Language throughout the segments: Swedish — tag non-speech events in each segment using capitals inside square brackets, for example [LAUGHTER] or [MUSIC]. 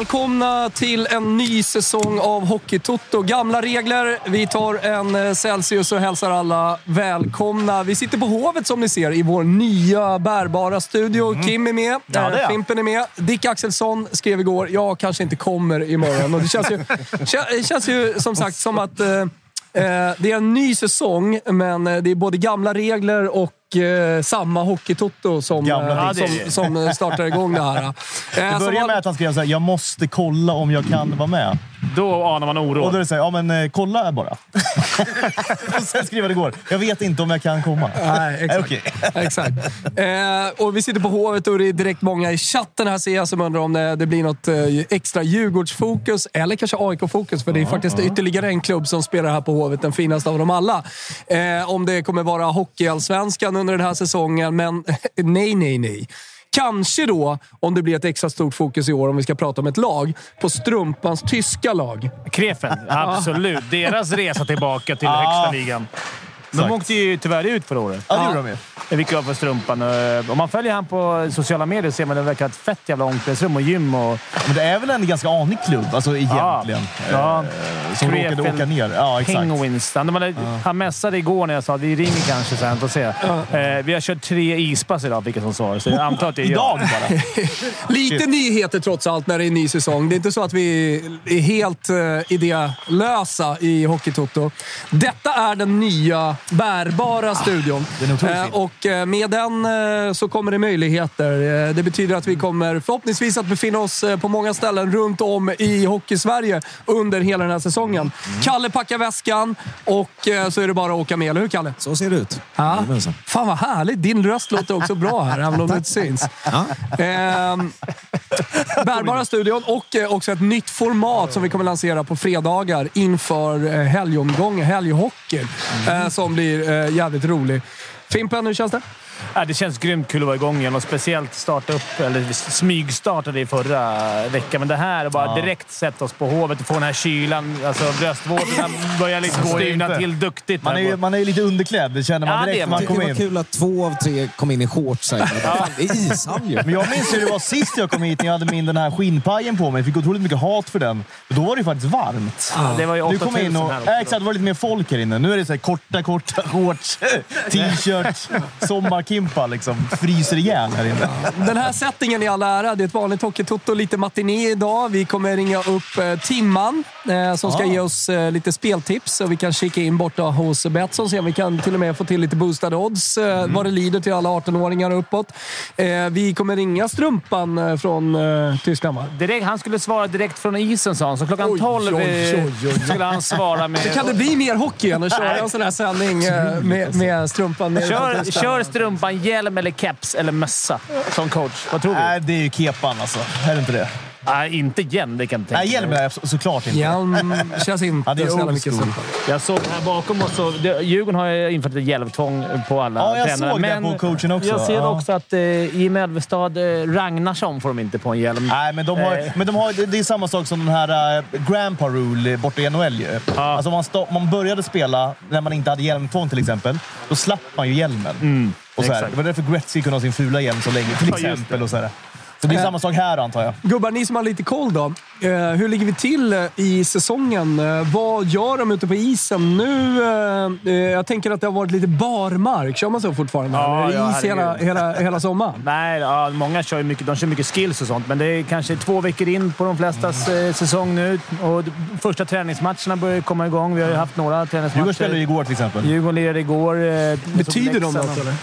Välkomna till en ny säsong av Hockeytoto. Gamla regler. Vi tar en eh, Celsius och hälsar alla välkomna. Vi sitter på Hovet som ni ser i vår nya bärbara studio. Kim är med, Ja, är eh. Fimpen är med. Dick Axelsson skrev igår jag kanske inte kommer imorgon. Och det känns ju, [LAUGHS] det känns ju som sagt som att eh, eh, det är en ny säsong, men det är både gamla regler och eh, samma Hockeytoto som, eh, som, som [LAUGHS] eh, startar igång det här. Eh, Det som börjar var- med att han skrev såhär, jag måste kolla om jag kan vara med. Då anar man Och då är oro. det såhär, ja men eh, kolla bara. [LAUGHS] och sen skrev han igår, jag vet inte om jag kan komma. Nej, exakt. [LAUGHS] Exakt. Eh, och vi sitter på Hovet och det är direkt många i chatten här ser jag som undrar om det, det blir något eh, extra Djurgårdsfokus eller kanske AIK-fokus. För det är faktiskt ytterligare en klubb som spelar här på Hovet, den finaste av dem alla. Eh, om det kommer vara Hockeyallsvenskan under den här säsongen, men [LAUGHS] nej, nej, nej. Kanske då, om det blir ett extra stort fokus i år, om vi ska prata om ett lag, på Strumpans tyska lag. Krefen, [LAUGHS] absolut. Deras resa tillbaka till högsta ligan. De åkte ju tyvärr ut förra året. Ja, det gjorde de ju. Det fick jag för strumpan. Eh, Om man följer han på sociala medier ser man att det verkar ett fett jävla omklädningsrum och gym. Och, Men det är väl en ganska anig klubb, alltså egentligen. Ja. Eh, som råkade åka ner. Ja, exakt. Penguins. Han, hade, han messade igår när jag sa att vi ringer kanske sen. Får se. Eh, vi har kört tre ispass idag, fick jag som svar. Så jag antar att det är jag. Idag bara. [LAUGHS] Lite Shit. nyheter trots allt när det är en ny säsong. Det är inte så att vi är helt uh, idélösa i Hockeytoto. Detta är den nya bärbara studion. Eh, och eh, med den eh, så kommer det möjligheter. Eh, det betyder att vi kommer förhoppningsvis att befinna oss eh, på många ställen runt om i Hockeysverige under hela den här säsongen. Kalle packar väskan och eh, så är det bara att åka med. Eller hur, Kalle? Så ser det ut. Ja. Fan vad härligt. Din röst låter också bra här, även om det [LAUGHS] inte syns. Ja. Ehm, bärbara studion och också ett nytt format som vi kommer lansera på fredagar inför helgomgången, helghockey, eh, som blir eh, jävligt rolig. Fimpen, hur känns det? Ja, det känns grymt kul att vara igång igen och speciellt starta upp, eller smygstartade i förra veckan. Men det här, är bara direkt sätta oss på Hovet och få den här kylan. Alltså bröstvårtorna börjar liksom styvna till duktigt. Man är, ju, man är ju lite underklädd, det känner man Ja, det direkt är när man. man Det kommer var in. kul att två av tre kom in i shorts. Fan, Det är ishall ju. Men jag minns hur det var sist jag kom hit när jag hade min den här skinnpajen på mig. Jag fick otroligt mycket hat för den. Då var det ju faktiskt varmt. Det var ju Nu 8000 kom jag in och... här också. Ja, exakt, det var lite mer folk här inne. Nu är det så här korta, korta shorts, [LAUGHS] t-shirt, sommarkimpa liksom. Fryser ihjäl här inne. Den här settingen i all ära. Det är ett vanligt Hockeytoto, lite matiné idag. Vi kommer ringa upp eh, Timman eh, som ska Ah. ge oss eh, lite speltips. Och vi kan kika in borta hos Betsson och se om vi kan till och med få till lite boostade odds eh, Mm. vad det lider till alla 18-åringar och uppåt. Eh, vi kommer ringa Strumpan eh, från eh, Tyskland, va? Direkt, han skulle svara direkt från isen sa han, så klockan Oj, 12 oj, eh, oj, oj. skulle han svara med... Kan det bli mer hockey än att köra en sån här sändning eh, med, med Strumpan? Kör, kör strumpan, hjälm eller keps eller mössa som coach. Vad tror vi? Nej, det är ju kepan alltså. Är det inte det? Nej, inte igen. Det kan jag inte tänka Nej, hjälmen mig. är så, såklart inte. Hjälm känns inte Ja, det är så jävla mycket. Strumpan. Jag såg här bakom oss, så, det, Djurgården har ju infört ett hjälmtvång på alla Ja, jag tränare. såg det men på coachen också. Jag ser Ja. också att eh, Jimmy Elvestad, eh, Ragnarsson får de inte på en hjälm. Nej, men, de har, Eh. men de har, det- det är samma sak som den här uh, Grandpa Rule borta i NHL. Ju. Alltså om man, om man började spela när man inte hade hjälmtvång till exempel, då slapp man ju hjälmen. Och så här. Det var därför Gretzky kunde ha sin fula hjälm så länge till exempel. det. och så, här. så det är samma sak här antar jag. Gubbar, ni som har lite koll då. Eh, hur ligger vi till eh, i säsongen? Eh, vad gör de ute på isen nu? Eh, eh, jag tänker att det har varit lite barmark. Kör man så fortfarande? Ja, ja, is hela, hela, hela sommaren? [LAUGHS] Nej, ja, många kör mycket, de kör mycket skills och sånt, men det är kanske två veckor in på de flestas eh, säsong nu. Och första träningsmatcherna börjar komma igång. Vi har ju haft några Djurgården spelade träningsmatcher. igår till exempel. Djurgården lirade igår. eh, Betyder de något eller?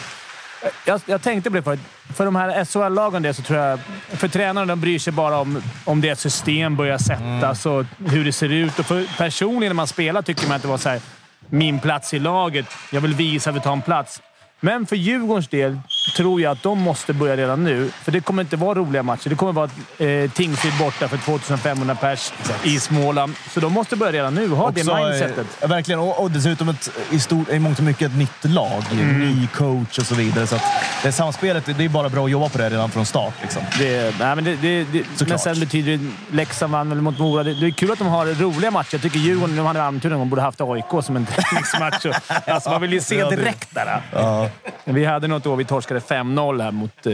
Jag, jag tänkte på det förut. För de här SHL-lagen det så tror jag... För tränarna de bryr sig bara om, om deras system börjar sättas och hur det ser ut. Och för personligen när man spelar tycker man att det var så här, min plats i laget. Jag vill visa att vi tar en plats. Men för Djurgårdens del tror jag att de måste börja redan nu. För det kommer inte vara roliga matcher. Det kommer vara eh, Tingsryd borta för 2500 pers i Småland. Så de måste börja redan nu. Ha det Också, eh, mindsetet. verkligen. Och, och dessutom ett, i, stort, i mångt och mycket ett nytt lag. Mm. Ny coach och så vidare. Så att det samspelet, det är bara bra att jobba på det redan från start. Liksom. Det, nej, men det, det, det, men sen betyder det... Leksand vann väl mot Mora. Det, det är kul att de har roliga matcher. Jag tycker Djurgården, de hade armturen, de borde haft AIK som en [LAUGHS] träningsmatch. Alltså, man vill ju se direkt där. Ja. Vi hade något år vi torskade torskade 5-0 här mot... Eh,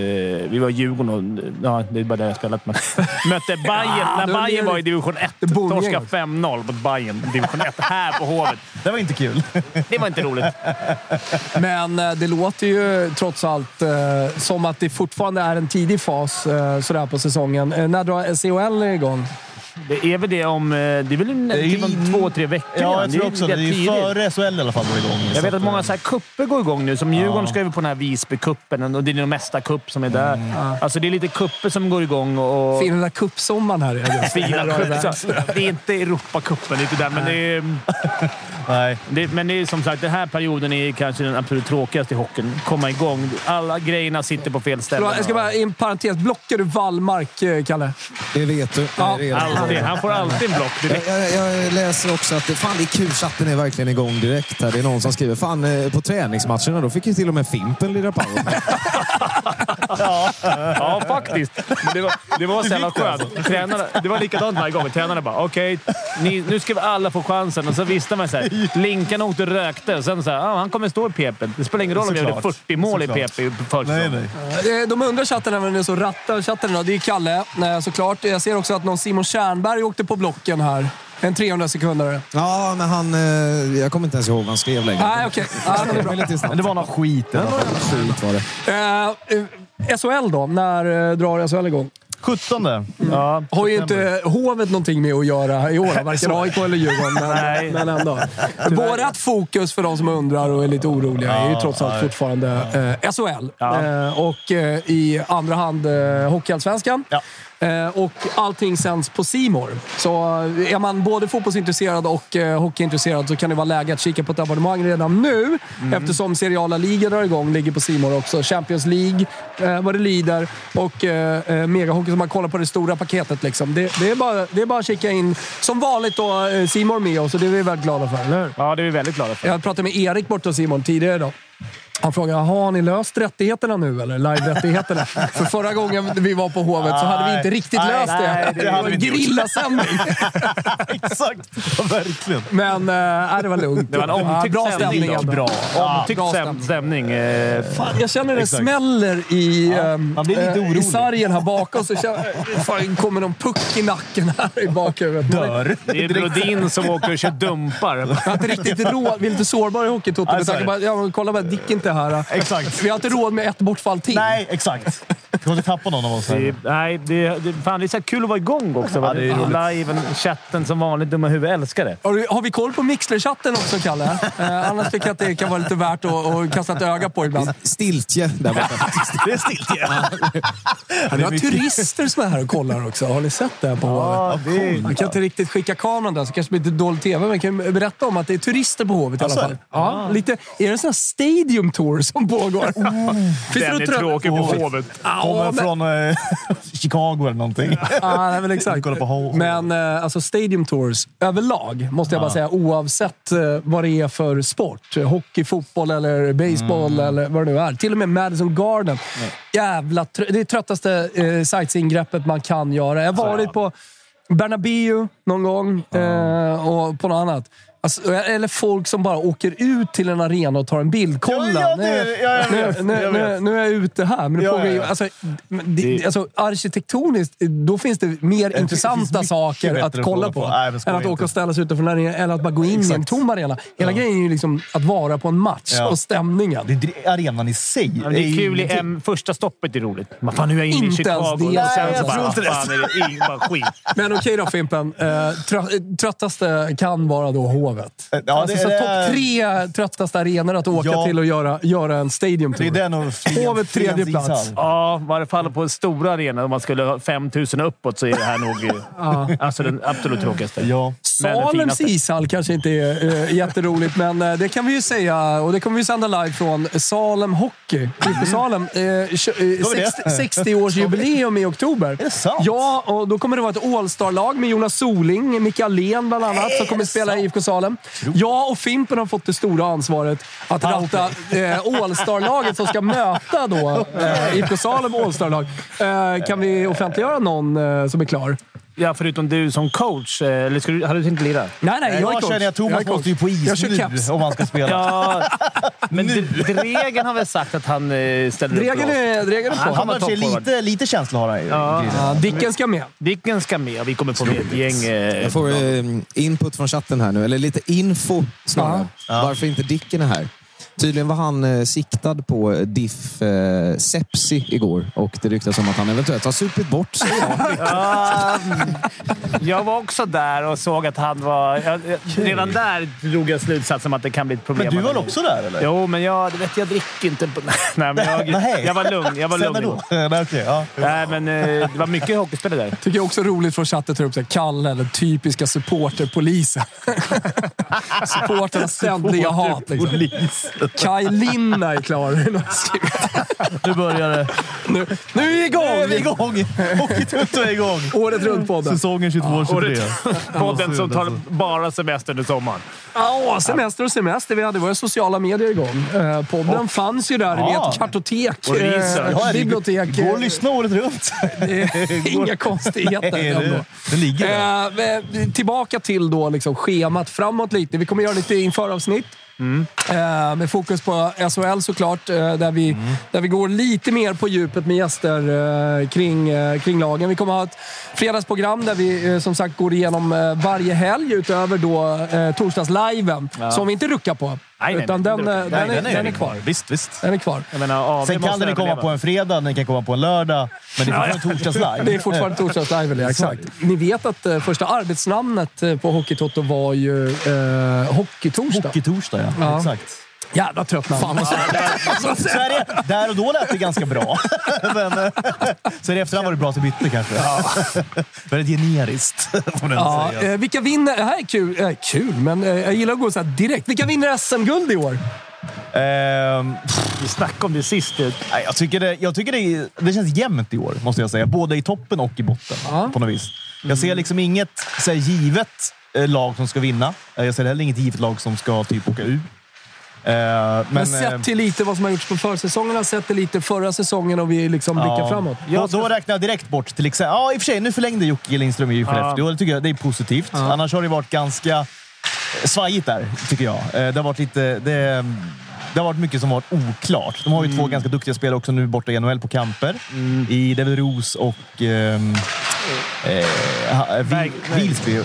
vi var Djurgården och... Ja, det är bara det jag spelat. Men, [LAUGHS] mötte Bayern när Bayern var i division 1. det bondgäng. Torskade 5-0 mot Bayern division 1 här på Hovet. [LAUGHS] Det var inte kul. [LAUGHS] Det var inte roligt. Men eh, det låter ju trots allt eh, som att det fortfarande är en tidig fas eh, sådär på säsongen. När drar COL igång? Det är väl det om... eh, Det är väl en, är typ om in- två, tre veckor Ja, jag tror också det. Det är före SHL i alla fall går igång. Jag Så vet att många eh, så här kupper går igång nu. Som Djurgården ska ju på den här Visbycupen och det är nog mesta cup som är där. Alltså det är lite kupper som går igång och... Fin den där cupsommaren här i augusti. [LAUGHS] Fina Det är inte Europacupen, det är inte där, men det är... Nej. [LAUGHS] Det, men det är som sagt, den här perioden är kanske den absolut tråkigaste i hockeyn. Komma igång. Alla grejerna sitter på fel. Förlåt, Jag ska bara i en parentes. Blockar du Wallmark, eh, Kalle? Det vet du. Ja, Det är redan. Alltid. Han får alltid en block Jag, direkt. jag, jag läser också att det, fan, det är kul. Chatten är verkligen igång direkt. Här. Det är någon som skriver fan eh, på träningsmatcherna då fick ju till och med Fimpen lira power. [LAUGHS] Ja, faktiskt. Men det var, det var så jävla skönt. Tränarna, det var likadant varje gång. Tränarna bara okej, ni- nu ska vi alla få chansen. Och så visste man så här, Linkarna åkte och rökte. Och sen så här, ah, han kommer stå i PP. Det spelar ingen roll om vi gjorde Såklart. 40 mål Såklart. i PP försäsongen. nej. De undrar chatten även är så rattar chatten. Det är Kalle eh, såklart. Jag ser också att någon Simon Tjärnberg åkte på blocken här. En 300 sekunder. Ja, men han... Eh, jag kommer inte ens ihåg vad han skrev längre. Nej, okej. [LAUGHS] Ja, det. Men lite snabbt. Det var någon skit alla fall. Skit var det. Eh, eh, SHL då? När eh, drar SHL igång? 17. Ja. Har ju inte Hovet någonting med att göra i år, [LAUGHS] varken AIK eller Djurgården. Men, Nej. men ändå. Vårat fokus för de som undrar och är lite oroliga är ju trots allt fortfarande eh, SHL. Ja. Eh, och eh, i andra hand eh, Hockeyallsvenskan. Eh, och allting sänds på Simor. Så eh, är man både fotbollsintresserad och eh, hockeyintresserad så kan det vara läge att kika på ett abonnemang redan nu. Eftersom seriala ligor drar igång, ligger på Simor också. Champions League, eh, vad det lider och eh, megahockey. Så man kollar på det stora paketet. Liksom. Det, det, är bara, det är bara att kika in. Som vanligt då, Simor med oss och det är vi väldigt glada för, eller hur? ja, det är vi väldigt glada för. Jag pratade med Erik borta hos Simon tidigare idag. Han frågade, har ni löst rättigheterna nu eller? Live-rättigheterna? [LAUGHS] För förra gången vi var på Hovet så hade vi inte riktigt Nej, löst det. nej, det det var hade en gerillasändning. [LAUGHS] Exakt. Ja, verkligen. Men äh, det var lugnt. Det var en Ja, omtyckt bra sändning. stämning då. Bra. Omtyckt bra stäm- stämning. stämning. Eh, Fan, jag känner det Exakt. smäller i, lite eh, i sargen här bakom. Så känner, fan, kommer någon puck i nacken här i bakhuvudet. Är- Dör. det är Brodin som åker och kör dumpar. Jag har inte riktigt råd. Vi är lite sårbara i Hockeytoto. Alltså, Ja, kolla Dick är inte här. Exakt. Vi har inte råd med ett bortfall till. Nej, exakt. Vi kommer inte tappa någon av oss. Det, nej, det, det, fan, det är så här kul att vara igång också. Ja, det är roligt. Liven, chatten som vanligt. Dumma huvud älskar det. Har, du, har vi koll på Mixler-chatten också, Kalle? Eh, annars tycker jag att det kan vara lite värt att, att kasta ett öga på ibland. Stiltje där borta faktiskt. [LAUGHS] Det är stiltje. Vi har turister som är här och kollar också. Har ni sett det här på Hovet? det är... Man kan inte riktigt skicka kameran där, så kanske det blir lite dålig tv. Men jag kan ju berätta om att det är turister på Hovet i alla Alltså? fall. Ja, lite, är det en sån här stadium tour som pågår? Finns det Den är tråkig på Åh. Hovet. Ja, Kommer men- från eh, [LAUGHS] Chicago eller någonting. Nej, men [LAUGHS] exakt. Men eh, alltså Stadium Tours överlag, måste jag bara säga, oavsett eh, vad det är för sport. Hockey, fotboll eller baseball eller vad det nu är. Till och med Madison Garden. Jävla trö- det är tröttaste eh, sightseeing-greppet man kan göra. Jag har varit på Bernabéu någon gång eh, och på något annat. Alltså, eller folk som bara åker ut till en arena och tar en bild. Kolla! Ja, nu, det- ja, är jag ute här. Men det Ja, pågår ju, ja, ja. alltså, det, alltså, arkitektoniskt, då finns det mer intressanta mycket saker att kolla på. på. Nej, än att inte. åka och ställa sig utanför en arena, eller att bara gå in i en Exakt. tom arena. Hela Ja. grejen är ju liksom att vara på en match Ja. och stämningen. Det är arenan i sig. Det är kul i. M. Första stoppet är roligt. Men fan, nu är jag inne i Inte ens Chicago. det. Och Nej, sen så bara, tror inte det. fan, är det ing- bara skit. Men okej då Fimpen. Eh, trö- tröttaste kan vara då Hovet. Ja, alltså, det- så det topp tre tröttaste arenor att åka Ja. till och göra, göra en stadium Det tour. är den och Hovet tredje plats. Ja, i varje fall på en stor arena. Om man skulle ha 5000 uppåt så är det här nog eh, [LAUGHS] alltså den absolut tråkigaste. Ja. Salems ishall kanske inte är uh, jätteroligt, men eh, det kan vi ju säga. Och det kommer vi sända live från Salem Hockey. IFK Salem. Uh, vi det? 60-årsjubileum i oktober. Är det sant? Ja, och då kommer det vara ett All-star-lag med Jonas Soling, Micke Allén bland annat, som kommer spela i IFK Salem. Jag och Fimpen har fått det stora ansvaret att ratta eh, All-star-laget som ska möta då eh, [LAUGHS] IFK Salem All-star-lag. Eh, kan vi offentliggöra någon eh, som är klar? Ja, förutom du som coach. eh, Eller ska du, hade du tänkt lira? Nej, nej, jag är Jag coach. känner att Thomas är måste ju på is nu keps. om han ska spela. Ja, [LAUGHS] men Dregen har väl sagt att han eh, ställer Dregen upp. är, Dregen är Han på. Han var har sig lite, lite känsla har han. Ja. Ja, Dicken ska med. Dicken ska med. Vi kommer få med ett gäng... Eh, Jag får eh, input från chatten här nu, eller lite info snarare. Varför inte Dicken är här. Tydligen var han eh, siktad på Diff eh, Sepsi igår och det ryktas om att han eventuellt har supit bort sig. [LAUGHS] Ja, [LAUGHS] jag var också där och såg att han var... Jag, jag, redan där drog jag slutsatsen om att det kan bli ett problem. Men du var också där eller? Jo, men jag, du vet, jag dricker inte. På, [LAUGHS] nej, men jag, Nej. jag var lugn. Jag var Sen lugn. Nej, okej, ja. Nej, men eh, det var mycket hockeyspelare där. Tycker jag också är roligt från chatten tar upp här, Kalle, den typiska supporterpolisen. Supporternas ständiga hat. Liksom. [LAUGHS] Kaj Linna är klar. [LAUGHS] Nu börjar det. nu, nu är vi Nu är vi igång! igång! Hockeytutto är igång! Året runt-podden. Säsongen 22-23. Podden som tar bara semester under sommaren. Ja, semester och semester. Vi hade våra sociala medier igång. Eh, podden fanns ju där. Ja. i ett kartotek, Och eh, Ja, bibliotek. Gå och lyssna året runt. [LAUGHS] Inga konstigheter Nej, ändå. det, det ligger där. Eh, tillbaka till då liksom schemat framåt lite. Vi kommer göra lite införavsnitt. Eh, med fokus på SHL såklart, eh, där, vi, där vi går lite mer på djupet med gäster eh, kring, kring lagen. Vi kommer ha ett fredagsprogram där vi som sagt går igenom varje helg utöver då torsdagsliven. Som vi inte ruckar på. Nej, nej, utan nej, den, det eh, ruckar den, är, den är kvar. Visst, visst. Den är kvar. Jag menar, AV Sen kan den komma på en fredag, den kan komma på en lördag. Men det är fortfarande torsdagslive. [LAUGHS] Det är fortfarande torsdagslive, ja, exakt. Ni vet att eh, första arbetsnamnet eh, på Hockeytoto var ju eh, Hockeytorsdag. Hockeytorsdag, ja. Ja. Exakt. Jävla trött namn. Så det, där och då lät det ganska bra. [LAUGHS] Men, eh, sen i efterhand var det bra att du bytte kanske. [LAUGHS] Väldigt generiskt, [LAUGHS] får man Ja, säga. eh, vilka vinner... Det här är kul, eh, kul men eh, jag gillar att gå så direkt. Vilka vinner SM-guld i år? Ehm, Vi snackade om det sist. nej, jag tycker, det, jag tycker det, det känns jämnt i år, måste jag säga. Både i toppen och i botten. Ja. På något vis. Jag ser liksom inget så här, givet lag som ska vinna. Jag ser heller inget givet lag som ska typ åka ur. Eh, men, Men eh, sett till lite vad som har gjorts på försäsongerna, sett till lite förra säsongen och vi liksom blickar Ja. framåt. Då, då räknar jag direkt bort till exempel... Ja, i och för sig. Nu förlängde Jocke Lindström i Skellefteå. Det tycker jag det är positivt. Annars har det varit ganska eh, svajigt där, tycker jag. Eh, Det har varit lite... Det, det har varit mycket som varit oklart. De har ju Mm. två ganska duktiga spelare också nu borta i NHL på kamper. I David Roos och... ehm, Eh, eh, Vilsby.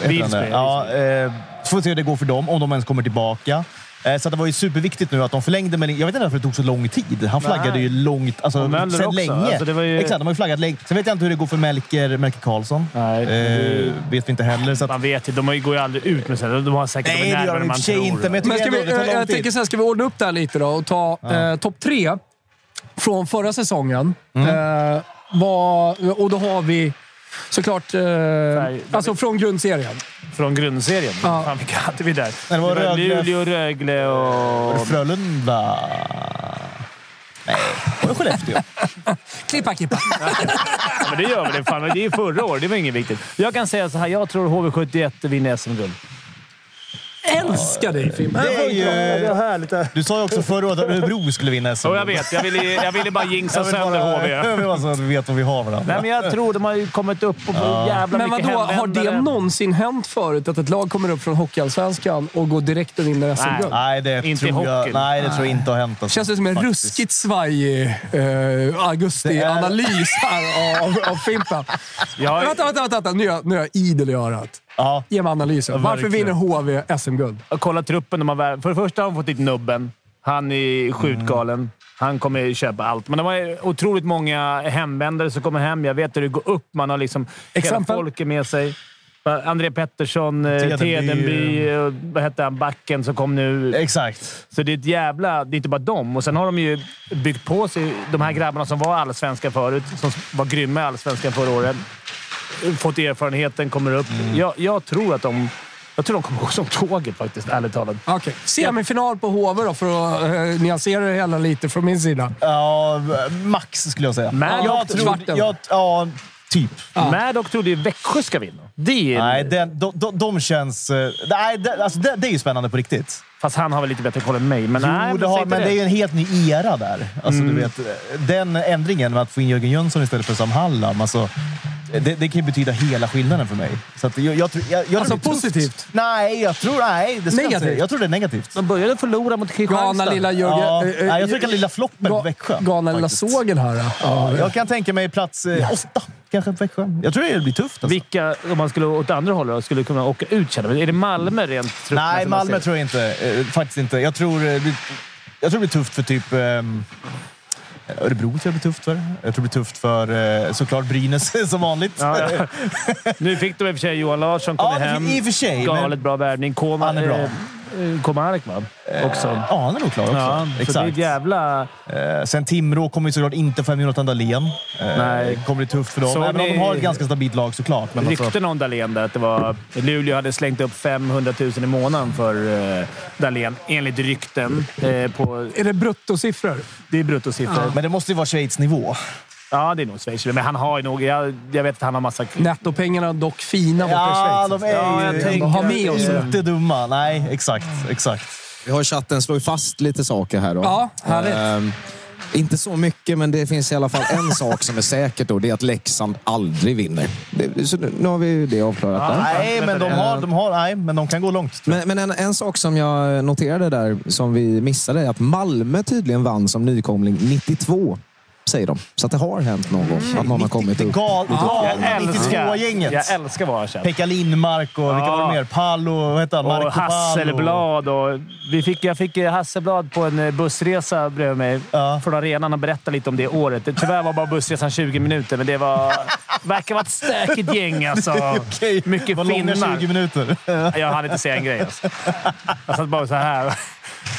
Ja, eh, får se hur det går för dem, om de ens kommer tillbaka. Eh, Så det var ju superviktigt nu att de förlängde, men jag vet inte varför det tog så lång tid. Han flaggade Nej. ju långt, alltså sedan också. länge. Alltså, det var ju- Exakt, de har ju flaggat länge. Sen vet jag inte hur det går för Melker, Melker Karlsson. Nej, eh, vet vi inte heller. Så att, Man vet ju, de går ju aldrig ut med sig. De har säkert nej, de det är gör närmare än man tror. inte. Men jag Men ska vi, jag, jag tänker så här, ska vi ordna upp det här lite då och ta eh, topp tre från förra säsungen. Mm. Eh, vad, och då har vi såklart eh, alltså från grundserien. Från grundserien. Ja. Fan, vilka hade vi där? det var Rögle- Luleå, Rögle och... Frölunda... Nej, var det Skellefteå? [LAUGHS] Klippa, klippa. [LAUGHS] Ja, men det gör vi. Det, fan, det är förra året. Det var inget viktigt. Jag kan säga så här. Jag tror HV71 vinner SM-guld. Älskar dig Fimpen. Det är Det ju... är härligt. Du sa ju också förra året att Örebro skulle vinna SM. Och jag vet. Jag ville, jag ville bara jinxa Jag sönder HV. jag vill bara så att vi vet vad vi har varandra. Nej, men jag tror de har ju kommit upp och får jävla Men mycket vadå, har det någonsin hänt förut att ett lag kommer upp från Hockeyallsvenskan och går direkt och vinner SM-guld? Nej, det Inte tror jag, nej, det tror jag inte har hänt. Alltså. Känns det som en Faktiskt. ruskigt svajig eh, augusti-analys här av, av Fimpen. Ja, Vänta, vänta, vänta, vänta. Nu är jag, nu är jag idel i örat. Ja. Ge mig analysen. Varför vinner HV SM-guld? Kolla truppen. De har, för det första har de fått dit nubben. Han är skjutgalen. Han kommer köpa allt. Men de har otroligt många hemvändare som kommer hem. Jag vet hur det går upp. Man har liksom Exempel? hela folket med sig. André Pettersson, eh, Tedenby. Och vad hette han? Backen som kom nu. Exakt. Så det är ett jävla... Det är inte bara dem. Och sen har de ju byggt på sig de här grabbarna som var allsvenska förut, som var grymma i allsvenskan förra året. Fått erfarenheten, kommer upp. Jag, jag tror att de... Jag tror de kommer gå som tåget faktiskt, ärligt talat. Okej. Semifinal på HV då, för att uh, nyansera det hela lite från min sida. Ja, max skulle jag säga. Men- jag tror... Svarten. Jag, ja, typ. Ja. Maddock trodde ju Växjö ska vinna. Det är... Nej, den, de, de, de känns... eh, Nej, det, alltså det, det är ju spännande på riktigt. Fast han har väl lite bättre koll än mig. Men nej, jo, det säg har, men det är ju en helt ny era där. Alltså, du vet, den ändringen med att få in Jörgen Jönsson istället för Sam Hallam. Alltså, det, det kan ju betyda hela skillnaden för mig. Så att jag, jag, tror- jag, jag Alltså tror det är tufft. positivt? Nej, jag tror, nej, det ska jag inte Negativt? säga. Jag tror det är negativt. De började förlora mot Kristianstad. Galna lilla Jörgen. Ja, eh, eh, nej, jag tror det kan lilla floppen på Ga- Växjö. Galna lilla faktiskt. sågen här. Ja. Ja, jag kan tänka mig plats eh, åtta, kanske på Växjö. Jag tror det blir tufft. Alltså. Vilka, om man skulle åt andra hållet, då, skulle kunna åka ut känner? Är det Malmö rent truppmässigt? Nej, Malmö tror jag inte. Eh, faktiskt inte. Jag tror, eh, det jag tror det blir tufft för typ... ehm, Örebro tror jag blir tufft för. Jag tror det blir tufft för eh, såklart Brynäs [LAUGHS] som vanligt. Ja, ja. Nu fick de i och för sig Johan Larsson, kom Ja, hem. i och för sig. Galet Men, bra värvning. Koma, Han är bra. Eh, eh, Komarek, va? Också. ja, han är nog klar också. Ja, så det är Exakt. ett jävla... Eh, sen Timrå kommer ju såklart inte få hem Jonathan Dahlén. Eh, Nej. kommer bli tufft för dem. Såg Även om ni- de har ett ganska stabilt lag såklart. Men alltså, Rykten om Dahlén där, att det var... Luleå hade slängt upp 500 000 i månaden för eh, Dahlén, enligt rykten. Eh, på, Är det bruttosiffror? det är bruttosiffror. men det måste ju vara Schweiz nivå. Ja, det är nog Schweiz. Men han har ju nog... Jag, jag vet att han har massa... Nettopengarna dock fina borta Ja, i Schweiz. de är Ja, jag ju tänker ha med oss inte dumma. Nej, exakt. exakt. Vi har i chatten slår fast lite saker här. Då. Ja, härligt. Ehm, inte så mycket, men det finns i alla fall en sak som är säkert. Då, det är att Leksand aldrig vinner. Det, så nu har vi det avklarat där. Nej, men de, har, de, har, nej, men de kan gå långt. jag. Men, men en, en sak som jag noterade där, som vi missade, är att Malmö tydligen vann som nykomling 92. Säger de. Så att det har hänt någon gång att någon har kommit Det upp. gal, Jag galna älskar, 92-gänget. jag älskar Varkärr. Pekka Lindmark och vilka Ja. var det mer? Pallo, vad hette han? Marco Och. Hasselblad. Och vi fick, jag fick eh, Hasselblad på en eh, bussresa bredvid mig Ja. från arenan och berättade lite om det året. Tyvärr var bara bussresan 20 minuter, men det var, verkar vara ett stökigt gäng. Alltså. [LAUGHS] Okej, Mycket var finnar. 20 minuter. Jag hann inte säga en grej. Alltså. Jag satt bara så här.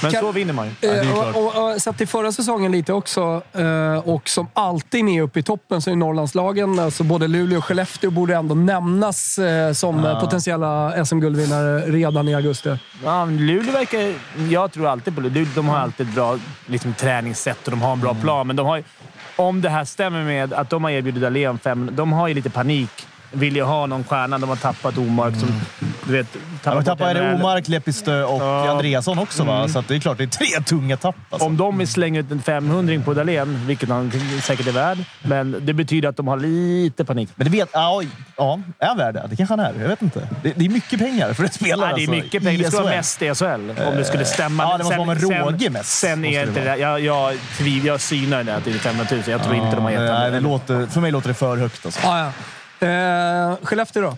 Men Kan- så vinner man ju. Eh, klart. och, och, och satt i förra säsongen lite också eh, och som alltid med uppe i toppen så är Norrlandslagen, alltså både Luleå och Skellefteå, borde ändå nämnas eh, som eh, potentiella SM-guldvinnare redan i augusti. Ja, Luleå verkar... Jag tror alltid på Luleå. De har alltid ett bra liksom, träningssätt och de har en bra plan. Men de har, om det här stämmer med att de har erbjudit Dahlén fem... De har ju lite panik. Vill ju ha någon stjärna. De har tappat Omark som... Du vet, Ja, tappat de bort tappade NHL. Omark, Lepistö och Ja. Andreasson också. Va? Så att det är klart, det är tre tunga tapp. Alltså. Om de vill slänga ut en 500 på Dahlén, vilket han säkert är värd, men det betyder att de har lite panik. Men det vet... Ja, ja, är han värd det? Det kanske han är. Jag vet inte. Det, det är mycket pengar för en spelare. Ja, det är alltså, mycket pengar. Det ska vara mest i SHL, om det skulle stämma. ja, det måste Sen- vara med sen- råge mest, Sen är det inte det... Jag, jag, tviv, jag synar det att det är 500 000. Jag tror inte de har gett Nej, det det. låter, för mig låter det för högt. Alltså. Ah, ja. Eh, Skellefteå då?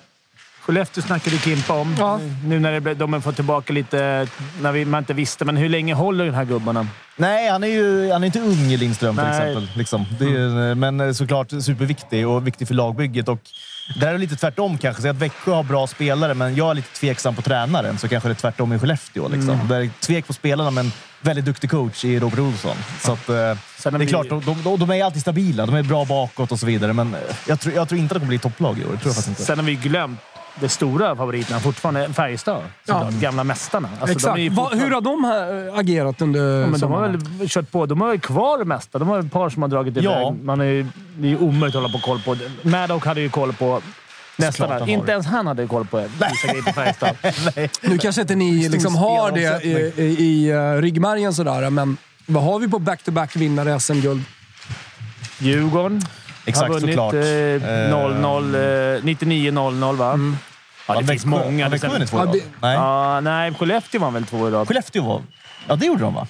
Skellefteå snackade Kimpa om. Ja. Nu när det, de har fått tillbaka lite... När vi, man inte visste, men hur länge håller den här gubbarna? Nej, han är ju han är inte ung Lindström till Nej. exempel. Liksom. Det är, Men såklart superviktig och viktig för lagbygget. Och där är det lite tvärtom kanske. Så att Växjö har bra spelare, men jag är lite tveksam på tränaren. Så kanske det är tvärtom i Skellefteå. Liksom. Mm. Där är tvek på spelarna, men väldigt duktig coach i Robert Olsson. Så att, eh, det är vi- klart, de, de, de är alltid stabila. De är bra bakåt och så vidare. Men eh, jag tror, jag tror inte att de kommer bli topplag i år. Det tror jag inte. Sen har vi glömt det stora favoriterna fortfarande. Färjestad. såklart. Gamla mästarna. Alltså, Exakt. De Va, fortfarande- hur har de här, eh, agerat under Ja, men de har väl kört på. De har ju kvar det mesta. De har ett par som har dragit iväg. Ja. Man är, ju- det är ju omöjligt att hålla på koll på. Maddock hade ju koll på nästan Inte det. ens han hade koll på [LAUGHS] vissa grejer på Färjestad. Nu kanske inte ni liksom har det i, i, i eh, ryggmärgen sådär, men vad har vi på back-to-back vinnare SM-guld? Djurgården Exakt, har vunnit såklart. eh, Eh, 0-0, eh, 99-0-0 va? Ja, det Har finns många. Har Det Växjö vunnit två Ja, i rad? det-. Ja, nej, Skellefteå vann väl två i rad? Skellefteå var... Ja, det gjorde de va?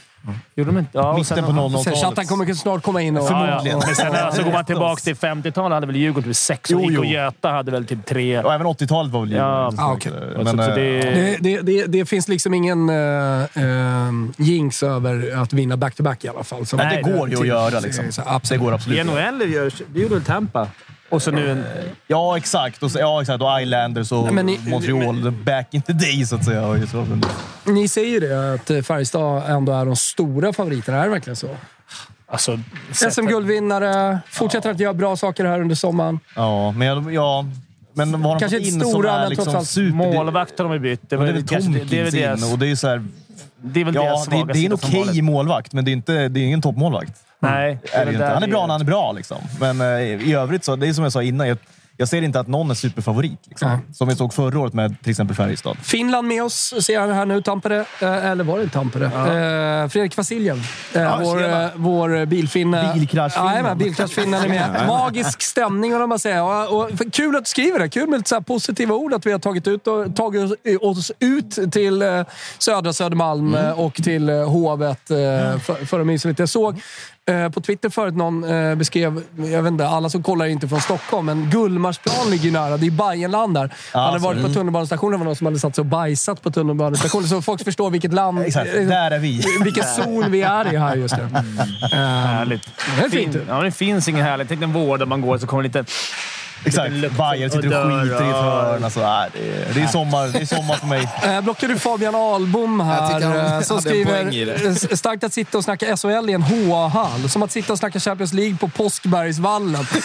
Gjorde de inte? Ja, och Mitten sen- på 00-talet. Sen Chattan kommer snart komma in och... Ja, ja. Förmodligen. Men sen alltså, går man tillbaka till 50-talet hade väl Djurgården typ sex och IK. Göta hade väl typ tre. Och även 80-talet var väl Ja, Djurgården. ah, okej. Men, Så- så eh, det- Det, det, det, det finns liksom ingen uh, jinx över att vinna back-to-back i alla fall. Som Nej, det går ju att göra. Liksom. Så, Det absolut. går I absolut. NHL gör, det gjorde väl Tampa? Och så nu en... Ja, exakt. Och, så- ja, exakt. och Islanders och Nej, men ni- Montreal back in the day, så att säga. Så. Ni säger ju det, att Färjestad ändå är de stora favoriterna. Är det verkligen så? Alltså, SM-guldvinnare, fortsätter att göra bra saker här under sommaren. Ja, men jag, ja, men vad har de Kanske fått inte in stora, som är men liksom super... målvakt har de bytt. Det, Det, var, det är väl kanske- det, det är väl Tompkins deras, in och det är så här, det är väl Ja, deras det, det är en okej vanligt. målvakt, men det är, inte, det är ingen toppmålvakt. Nej, det Är det där Han är det bra när han är bra, liksom. men eh, i övrigt så, det är som jag sa innan. Jag, jag ser inte att någon är superfavorit. Liksom. Nej. Som vi såg förra året med till exempel Färjestad. Finland med oss, ser jag här nu. Tampere. Eh, eller var det Tampere? Eh, Fredrik Vasiljev. Eh, vår, vår bilfinne. Bilkraschfinnen. Jajamän, bilkraschfinnen är med. [LAUGHS] Magisk stämning, vad man säga. Och, och, kul att du skriver det. Kul med lite så här positiva ord. Att vi har tagit, ut och, tagit oss, ut till södra Södermalm Mm. och till Hovet för, för att mysa lite. Jag såg på Twitter förut någon eh, beskrev, jag vet inte, alla som kollar är inte från Stockholm, men Gullmarsplan ligger ju nära. Det är Bajenland där. Han hade varit på tunnelbanestationen. Det var någon som hade satt sig och bajsat på tunnelbanestationen. Så folk förstår vilket land, [LAUGHS] Exakt, eh, där är vi. [LAUGHS] vilken zon vi är i här just nu. Eh, Härligt. det är fint. Fin- Ja, det finns inget härligt. Tänk en vård där man går så kommer lite... Exakt. Bajen sitter och och skiter i ett hörn. Alltså, nej, det, är, det, är sommar, det är sommar för mig. [LAUGHS] Eh, blockar du Fabian Ahlbom här han eh, som skriver eh, “Starkt att sitta och snacka SHL i en HA-hall. Som att sitta och snacka Champions League på Påskbergsvallen.” [LAUGHS]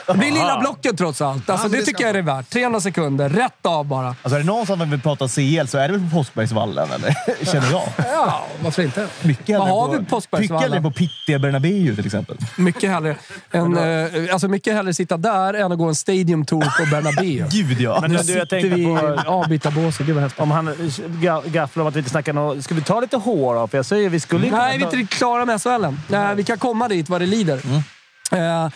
[LAUGHS] Det blir lilla blocket trots allt. Alltså, men det tycker jag är det värt. 300 sekunder, rätt av bara. Alltså, är det någon som vill prata CL så är det väl på Påskbergsvallen, eller? [LAUGHS] känner jag. Ja, varför inte? Mycket Vad har på, vi på Mycket Påskbergsvallen? hellre på Pittia Bernabéu till exempel. Mycket hellre, än, eh, alltså mycket hellre sitta där än att gå en stadium tour på Bernabéu. [LAUGHS] Gud ja. Men Nu du, jag tänkte vi i på... avbytarbåset. Gud vad häftigt. Om han ga- gafflar om att vi inte snackar nå- Ska vi ta lite hår då? För jag säger vi skulle Nej, vi är inte riktigt klara med SHL. Nej, Vi kan komma dit vad det lider. Eh,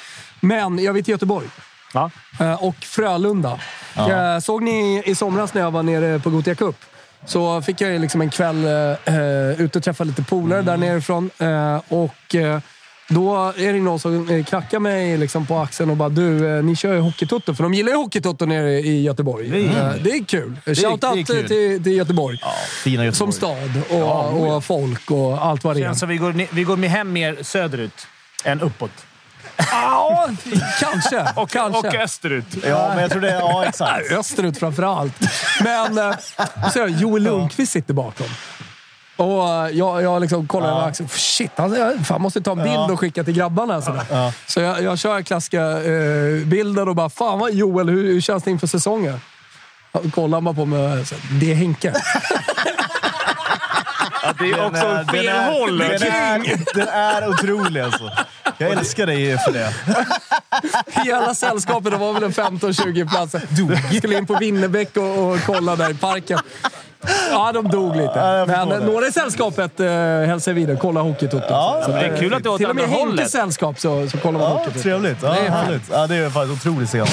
men jag till Göteborg. Ja. Eh, och Frölunda. Eh, såg ni i somras när jag var nere på Gothia Cup? Så fick jag liksom en kväll eh, ute och träffa lite polare där nerifrån. Eh, och eh, då är det någon som knackar mig liksom på axeln och bara “Du, ni kör ju Hockeytoto”. För de gillar ju Hockeytoto nere i Göteborg. Eh, det är kul. Shoutout till, till Göteborg. ja fina Som Göteborg. stad och, och folk och allt vad det är. Känns som vi går, vi går med hem mer söderut än uppåt. Ja, kanske. [LAUGHS] Och, kanske. och österut. Ja, men jag tror det... Ja, exakt. Österut framför allt. Men eh, så Joel Lundqvist sitter bakom. Och eh, jag, jag liksom kollar över axeln. Shit, han, jag fan, måste ta en bild och skicka till grabbarna. Sådär. Så jag, jag kör klassiska eh, bilden och bara “Fan vad Joel, hur, hur känns det inför säsongen?” Kollar man på mig och säger “Det är Henke”. [LAUGHS] Det är också Den är- fel den är- håll. Den är, den är otrolig alltså. Jag älskar dig för det. Hela sällskapet, det var väl en 15-20 platser. Skulle in på Winnerbäck och, och kolla där i parken. Ja, de dog lite. jag Men eh, det. några i sällskapet eh, hälsar vidare. Kolla Hockeytoto. Ja, Så Det är kul att det är åt Till och med andra Henkes hållet. sällskap så, så kollar man Ja, Hockeytoto. trevligt. Ja, Det är härligt. Ja, det är faktiskt otroligt säga.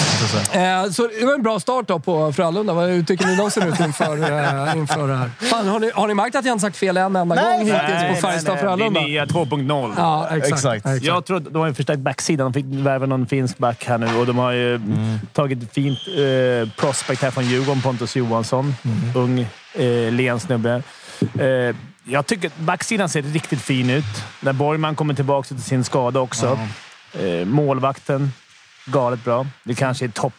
Eh, så det var en bra start då på Frölunda. Hur tycker ni de ser ut inför, [LAUGHS] eh, inför det här? Fan, har, ni, har ni märkt att jag inte sagt fel en enda Nej, gång hittills Nej, på Färjestad nej, nej. Frölunda? Det är nya 2.0. Ja, exakt. Exakt. exakt. Jag tror att de har ju förstärkt backsidan. De fick värva någon finsk back här nu och de har ju tagit fint eh, prospect här från Djurgården, Pontus Johansson. Ung, eh, len snubbe. Eh, jag tycker att backsidan ser riktigt fin ut. När Borgman kommer tillbaka till sin skada också. Eh, målvakten, galet bra. Det kanske är topp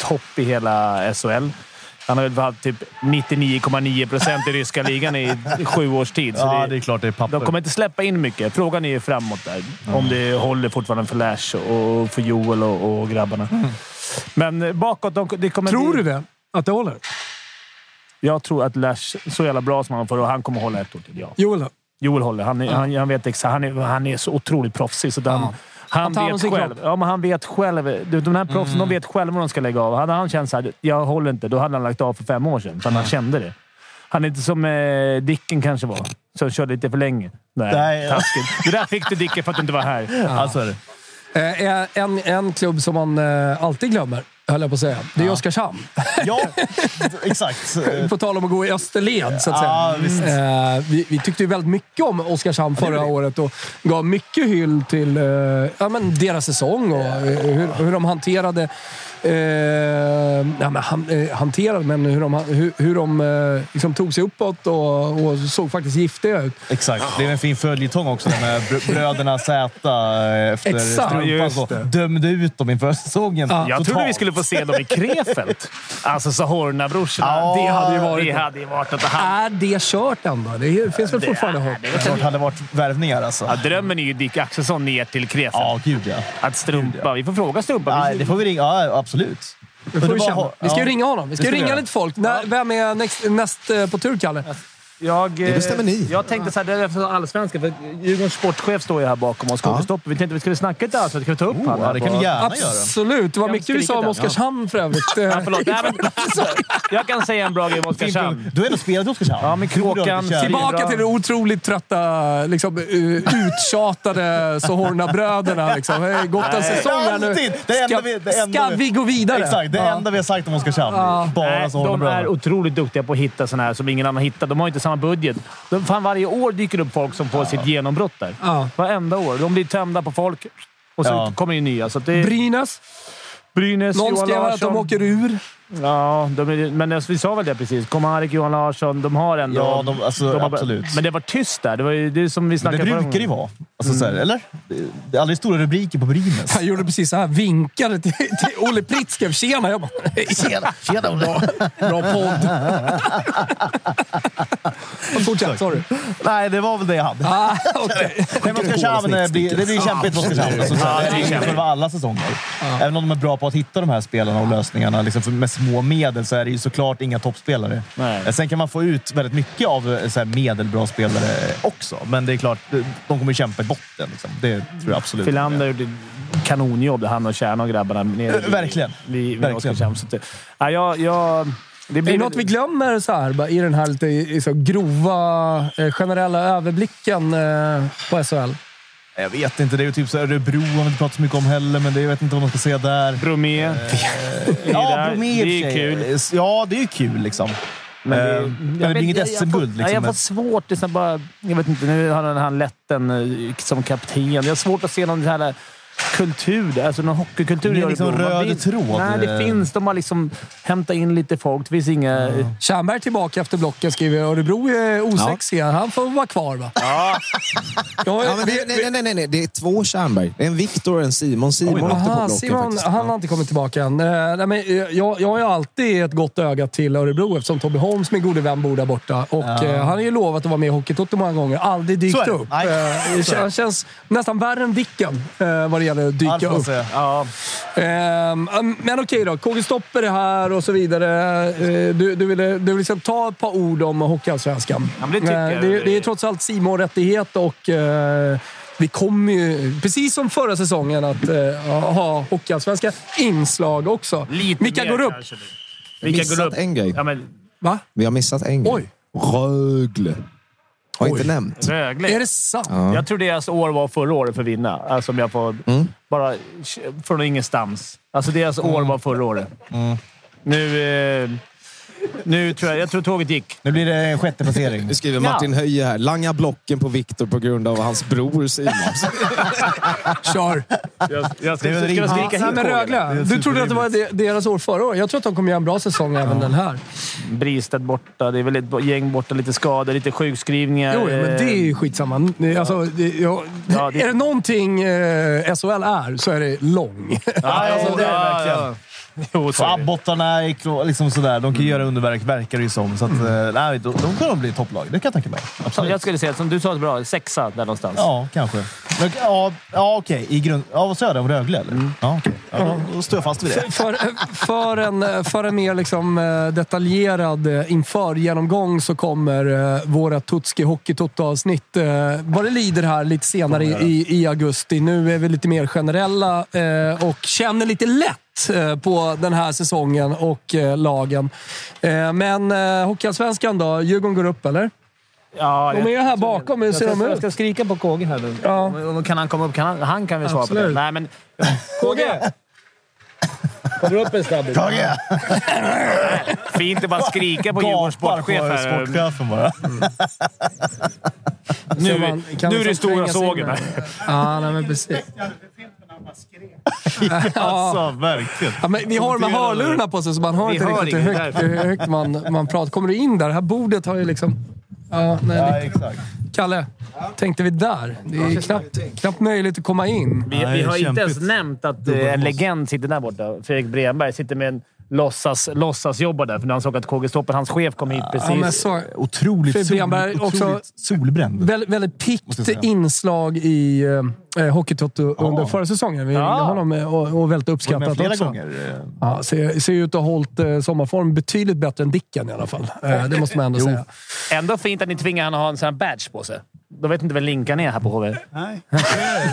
topp i hela SHL. Han har väl haft typ 99,9 procent i ryska [LAUGHS] ligan i sju års tid. Så Ja, det- det är klart det är papper. de kommer inte släppa in mycket. Frågan är ju framåt där. Om det håller fortfarande för Lash och för Joel och, och grabbarna. Men eh, bakåt, de, det kommer Tror bli, du det? Att det håller? Jag tror att Lash, så jävla bra som han får, och han kommer hålla ett år till. Ja. Joel då? Joel håller. Han, är, han, han, vet exakt, han, är, han är så otroligt proffsig. Så han, Ja. han, Han om vet själv. kropp. Ja, men han vet själv. De här proffsen de vet själva vad de ska lägga av. Hade han känt såhär, jag håller inte, då hade han lagt av för fem år sedan. För han kände det. Han är inte som eh, Dicken kanske var, som körde lite för länge. Nej, Nej, ja. taskigt. Det där fick du Dicken för att du inte var här. Ja, så är det. Eh, en, en klubb som man eh, alltid glömmer, höll jag på att säga. Det är Oskarshamn. [LAUGHS] Ja, exakt. [LAUGHS] På tal om att gå i österled, så att säga. Ja, visst. Eh, vi, vi tyckte ju väldigt mycket om Oskarshamn förra året och gav mycket hyll till eh, ja, men deras säsong och eh, hur, hur de hanterade... Eh, ja, men han, eh, hanterade, men hur de, hur, hur de eh, liksom tog sig uppåt och, och såg faktiskt giftiga ut. Exakt. Det är en fin följetong också med br- bröderna Z eh, efter Exakt, strumpan. det. dömde ut dem inför säsongen. Ja. Jag trodde vi skulle få se dem i Krefeld. [LAUGHS] Alltså Sahorna-brorsorna. Ja, det hade ju varit, det det hade varit att ha. Är det kört ändå? Det finns väl fortfarande hopp? Det klart hade varit värvningar alltså. Ja, drömmen är ju Dick Axelsson ner till Krefeld. Ja, gud ja. Att Strumpa. Vi får fråga Strumpa. Nej, Vi- det får vi ringa. Ja, absolut. Vi, får känna. vi ska ju ringa honom. Vi ska ska vi ringa lite folk. När, vem är näst, näst eh, på tur, Kalle? Jag, Det bestämmer ni. Jag tänkte så här, det är för allsvenskan. För Djurgårdens sportchef står ju här bakom oss. Ja. Ja. Vi tänkte vi skulle snacka lite allsvenskan. Ska vi ta upp Oh, han? ja, här det kan vi gärna göra. Absolut. Det var mycket du sa om Oskarshamn för övrigt. Ja, förlåt. Nej, men, [LAUGHS] jag kan säga en bra grej om Oskarshamn. Du har ändå spelat i Oskarshamn. Ja, men Kråkan- Tillbaka till de otroligt trötta, liksom, uh, uttjatade Sohorna-bröderna. Liksom. Gått en säsong här nu. Ska, vi- ska vi- vi gå vidare? Exakt, det Ja. enda vi har sagt om Oskarshamn. Ja. Bara håller de är otroligt duktiga på att hitta sådana här som ingen annan hittar. De har inte samma budget. De, fan, varje år dyker det upp folk som får sitt genombrott där. Ja. Varenda år. De blir tömda på folk och så Ja. kommer det nya. Så det Brynäs. Brynäs, Någon Johan skrev att de åker ur. Ja, de men vi sa väl det precis. Komarik, Johan Larsson. De har ändå... Ja, de- alltså, har- absolut. Men det var tyst där. Det var ju det som vi Men snackade det förra brukar det ju vara. Alltså, så här, eller? Det är aldrig stora rubriker på Brynäs. Han gjorde precis så här. Vinkade till, till Olle Pritzkev. Tjena! Jag bara, Tjena, tjena Olle! bra podd. [LAUGHS] Fortsätt, sorry. Nej, det var väl det jag hade. Ah, okay. [LAUGHS] Men Oskarshamn eh, blir, det blir kämpigt för Oskarshamn. Alltså, det är det är kämpigt. för alla säsonger. Även om de är bra på att hitta de här spelarna och lösningarna liksom för med små medel så är det ju såklart inga toppspelare. Nej. Eh, Sen kan man få ut väldigt mycket av eh, så här, medelbra spelare också. Men det är klart, de de kommer kämpa i botten. Liksom. Det tror jag absolut. Filander gjorde kanonjobb, han och Kärna och grabbarna. Nere Eh, verkligen. Vid, vid Verkligen. Så att det, ja, jag, jag, det Är blir det något vi glömmer så här, i den här lite i- i så grova, eh, generella överblicken eh, på SHL? Jag vet inte. Det är ju typ så Örebro har vi inte pratat så mycket om heller, men det, jag vet inte vad man ska säga där. Bromé. [LAUGHS] Ja, där. Bromé Det är sig. Ja, det är ju kul liksom. Men det, Eh, men det blir inget SM-guld, liksom, Jag men- får svårt. Är här bara, jag vet inte, nu har han, han letten eh, som kapten. Jag har svårt att se någon sån här kultur, alltså någon hockeykultur Ingen i liksom röd vill- tråd, Nej, det finns. De har liksom hämtat in lite folk. Det finns inga... Tjernberg tillbaka efter blocken skriver Örebro är osexiga. Han får vara kvar va? Ja, [LAUGHS] Ja, Ja, det, nej, nej, nej, nej, det är två Tjernberg. Det är en Viktor och en Simon. Simon åkte på blocken Simon, faktiskt. han har inte kommit tillbaka än. Eh, nej, men, eh, jag, jag har ju alltid ett gott öga till Örebro eftersom Tobbe Holms, min gode vän, bor där borta. Och, eh, han har ju lovat att vara med i Hockeytoto många gånger. Aldrig dykt är det. upp. Det är det. kän- känns nästan värre än Dicken vad det att dyka Allt upp. ja. Ehm, men okej då. KG Stopper är här och så vidare. Eh, du, du ville du vill liksom ta ett par ord om Hockeyallsvenskan. Ja, det Eh, jag. det, det är trots allt simon rättighet och eh, vi kommer ju, precis som förra säsongen, att eh, ha Hockeyallsvenska inslag också. Lite Vilka mer går upp? kanske. Vi Vilka går missat upp? en grej. Ja, men Va? Vi har missat en grej. Oj. Rögle. Har inte Oj. nämnt. Rögle. Är det sant? Jag tror deras år var förra året för att vinna. Alltså om jag får... Mm. Bara från ingenstans. Alltså deras år var förra året. Nu... Eh, nu tror jag... Jag tror tåget gick. Nu blir det en sjätte placering. Nu skriver Martin Höje här. Langa blocken på Viktor på grund av hans bror Simon. Kör! Jag, jag ska, jag rimligt. skrika men tåget? Rögle. Du trodde att det var deras år förra året. Jag tror att de kommer göra en bra säsong även den här. Bristedt borta. Det är väl ett gäng borta. Lite skador, lite sjukskrivningar. Jo, men det är ju skitsamma. Det- Alltså, det, ja, Ja, det- Är det någonting eh, SHL är så är det lång. Ja, alltså, det är det verkligen. Jo. Abbottarna liksom sådär. De kan göra underverk, verkar det ju som. Så att, eh, nej, de, de att bli topplag. Det kan jag tänka mig. Så Jag skulle säga, som du sa, bra, sexa där någonstans. Ja, kanske. Men, ja, ja okej. I grund... Ja, vad sa jag? Om Rögle, eller? Ja, okej. Ja, då, då står jag fast vid det. [LAUGHS] För, för, en, för en mer liksom, eh, detaljerad eh, inför-genomgång så kommer våra Tutski Hockey-Toto-avsnitt eh, vad det lider här lite senare i, i, augusti. Nu är vi lite mer generella och känner lite lätt på den här säsongen och eh, lagen. Eh, men eh, Hockeyallsvenskan då? Djurgården går upp, eller? Ja, De är här bakom. Hur Jag ser de jag ut? ska skrika på KG här nu. Ja. Om- Kan han komma upp? Kan han, han kan väl svara på det. Absolut. Nej, men... KG! Kommer upp en snabbis. Tage! [LAUGHS] Fint att bara skrika på Djurgårdens Gapar sportchef på här. sportchefen bara. Nu, Så man nu är det liksom stora sågen här. Ja, nej, men precis. [LAUGHS] Alltså, verkligen. Ja, men vi har de här hörlurarna på sig så man hör Vi inte hör riktigt hur högt, hur högt man, man pratar. Kommer du in där? Det här bordet har ju liksom... Ja, nej, Ja, exakt. Kalle, tänkte vi där. Det är knappt, knappt möjligt att komma in. Vi, vi har inte ens nämnt att eh, en legend sitter där borta. Fredrik Bremberg sitter med en låtsas, låtsasjobbar där. För när han såg att KG Stoppen, hans chef, kom hit precis. Ja, men så, Otroligt, sol, Bremberg också- otroligt solbränd. väldigt, väldigt pikt inslag i eh, Hockeytoto under förra säsongen. Vi Ja. honom eh, och, och väldigt uppskattat flera också. gånger. eh, Ja, ser, ser ut att ha hållit eh, sommarform betydligt bättre än Dicken i alla fall. Eh, det måste man ändå säga. Ändå fint att ni tvingar honom att ha en sån här badge på sig. De vet inte vad linkan är här på HV. Nej.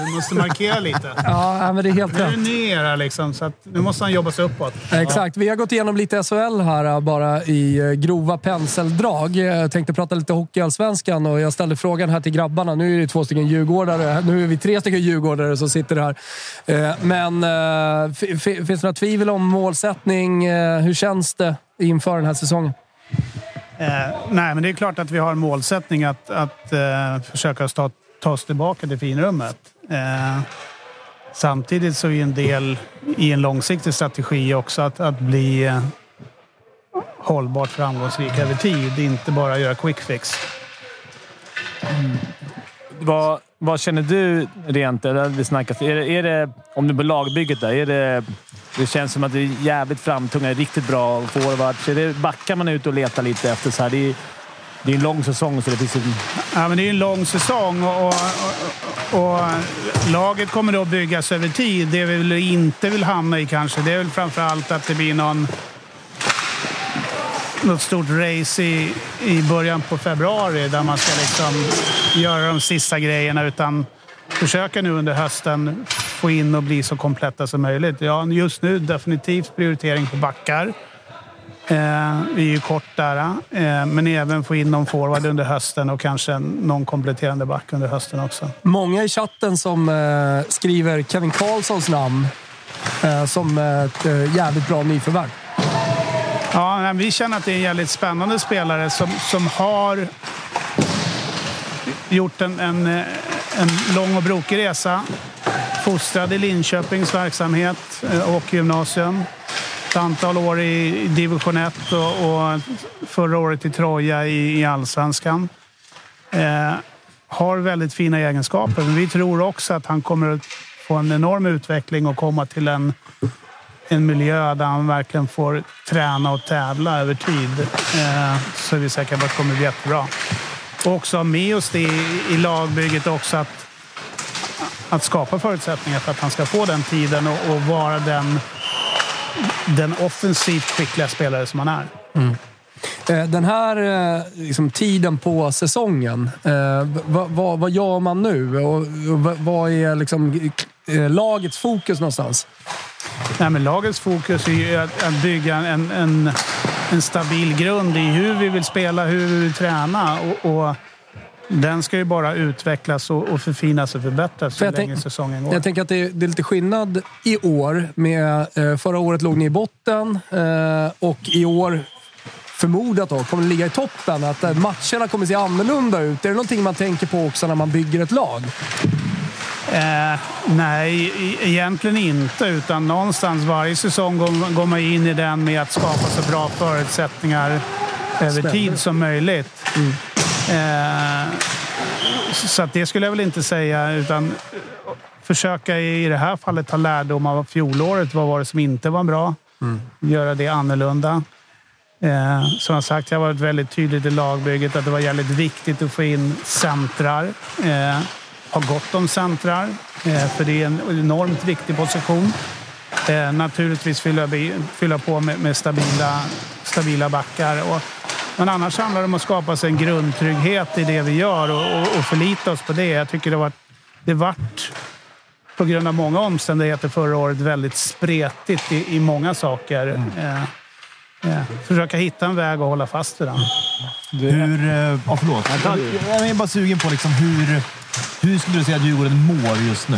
Du måste markera lite. Ja, men det är helt Nu är rätt. det ny era liksom, så att nu måste han jobba sig uppåt. Exakt. Vi har gått igenom lite SHL här eh, bara i eh, grova penseldrag. Eh, Jag tänkte prata lite hockeyallsvenskan och jag ställde frågan här till grabbarna. Nu är det två stycken djurgårdare. Nu är vi tre stycken djurgårdare som sitter här. Men finns det några tvivel om målsättning? Hur känns det inför den här säsongen? Eh, nej, men det är klart att vi har en målsättning att, att eh, försöka ta, ta oss tillbaka till finrummet. Eh, samtidigt så är en del i en långsiktig strategi också att, att bli eh, hållbart framgångsrik över tid. Inte bara göra quick fix. Mm. Vad, vad känner du rent... Det har vi snackat, är, det, är det, om du på lagbygget där, är det... Det känns som att det är jävligt framtunga, riktigt bra forwards. Det backar man ut och letar lite efter? Så här, det, är, det är en lång säsong, så det finns en... Ja, men det är en lång säsong och, och, och, och laget kommer då byggas över tid. Det vi väl inte vill hamna i kanske, det är väl framför allt att det blir någon något stort race i, i början på februari där man ska liksom göra de sista grejerna utan försöka nu under hösten få in och bli så kompletta som möjligt. Ja, just nu definitivt prioritering på backar. Eh, vi är ju kort där, eh, men även få in någon forward under hösten och kanske någon kompletterande back under hösten också. Många i chatten som eh, skriver Kevin Karlssons namn eh, som ett eh, jävligt bra nyförvärv. Ja, vi känner att det är en jävligt spännande spelare som, som har gjort en, en, eh, en lång och brokig resa. Fostrad i Linköpings verksamhet eh, och gymnasium. Ett antal år i i division 1 och, och förra året i Troja i, i allsvenskan. Eh, har väldigt fina egenskaper, men vi tror också att han kommer att få en enorm utveckling och komma till en en miljö där han verkligen får träna och tävla över tid. Eh, så är vi säkra på att det kommer bli jättebra. Och också ha med oss det i, i lagbygget också att, att skapa förutsättningar för att han ska få den tiden och, och vara den, den offensivt skickliga spelare som han är. Eh, Den här eh, liksom, tiden på säsongen, eh, vad, vad, vad gör man nu? Och, vad- vad är liksom, lagets fokus någonstans? Nej, men lagets fokus är ju att, att bygga en, en, en stabil grund i hur vi vill spela, hur vi vill träna. Och, och den ska ju bara utvecklas och, och förfinas och förbättras För så jag länge tänk- säsongen går. Jag tänker att det är, det är lite skillnad i år. Med, eh, förra året låg ni i botten eh, och i år förmodat då, kommer ligga i toppen. Att eh, matcherna kommer se annorlunda ut. Är det någonting man tänker på också när man bygger ett lag? Eh, nej, e- egentligen inte. Utan någonstans varje säsong går, går man in i den med att skapa så bra förutsättningar över Spännande. tid som möjligt. Eh, så att det skulle jag väl inte säga. Utan försöka i det här fallet ta lärdom av fjolåret. Vad var det som inte var bra? Göra det annorlunda. Eh, som jag sagt, jag har varit väldigt tydligt i lagbygget att det var jävligt viktigt att få in centrar. Eh, ha gott om centrar, eh, för det är en enormt viktig position. Eh, naturligtvis fylla, fylla på med, med stabila, stabila backar. Och, men annars handlar det om att skapa sig en grundtrygghet i det vi gör och, och, och förlita oss på det. Jag tycker det var det vart på grund av många omständigheter förra året väldigt spretigt i, i många saker. Eh, eh, försöka hitta en väg och hålla fast vid den. Hur... eh, Ja, förlåt. Jag är bara sugen på liksom hur... Hur skulle du säga att Djurgården mår just nu?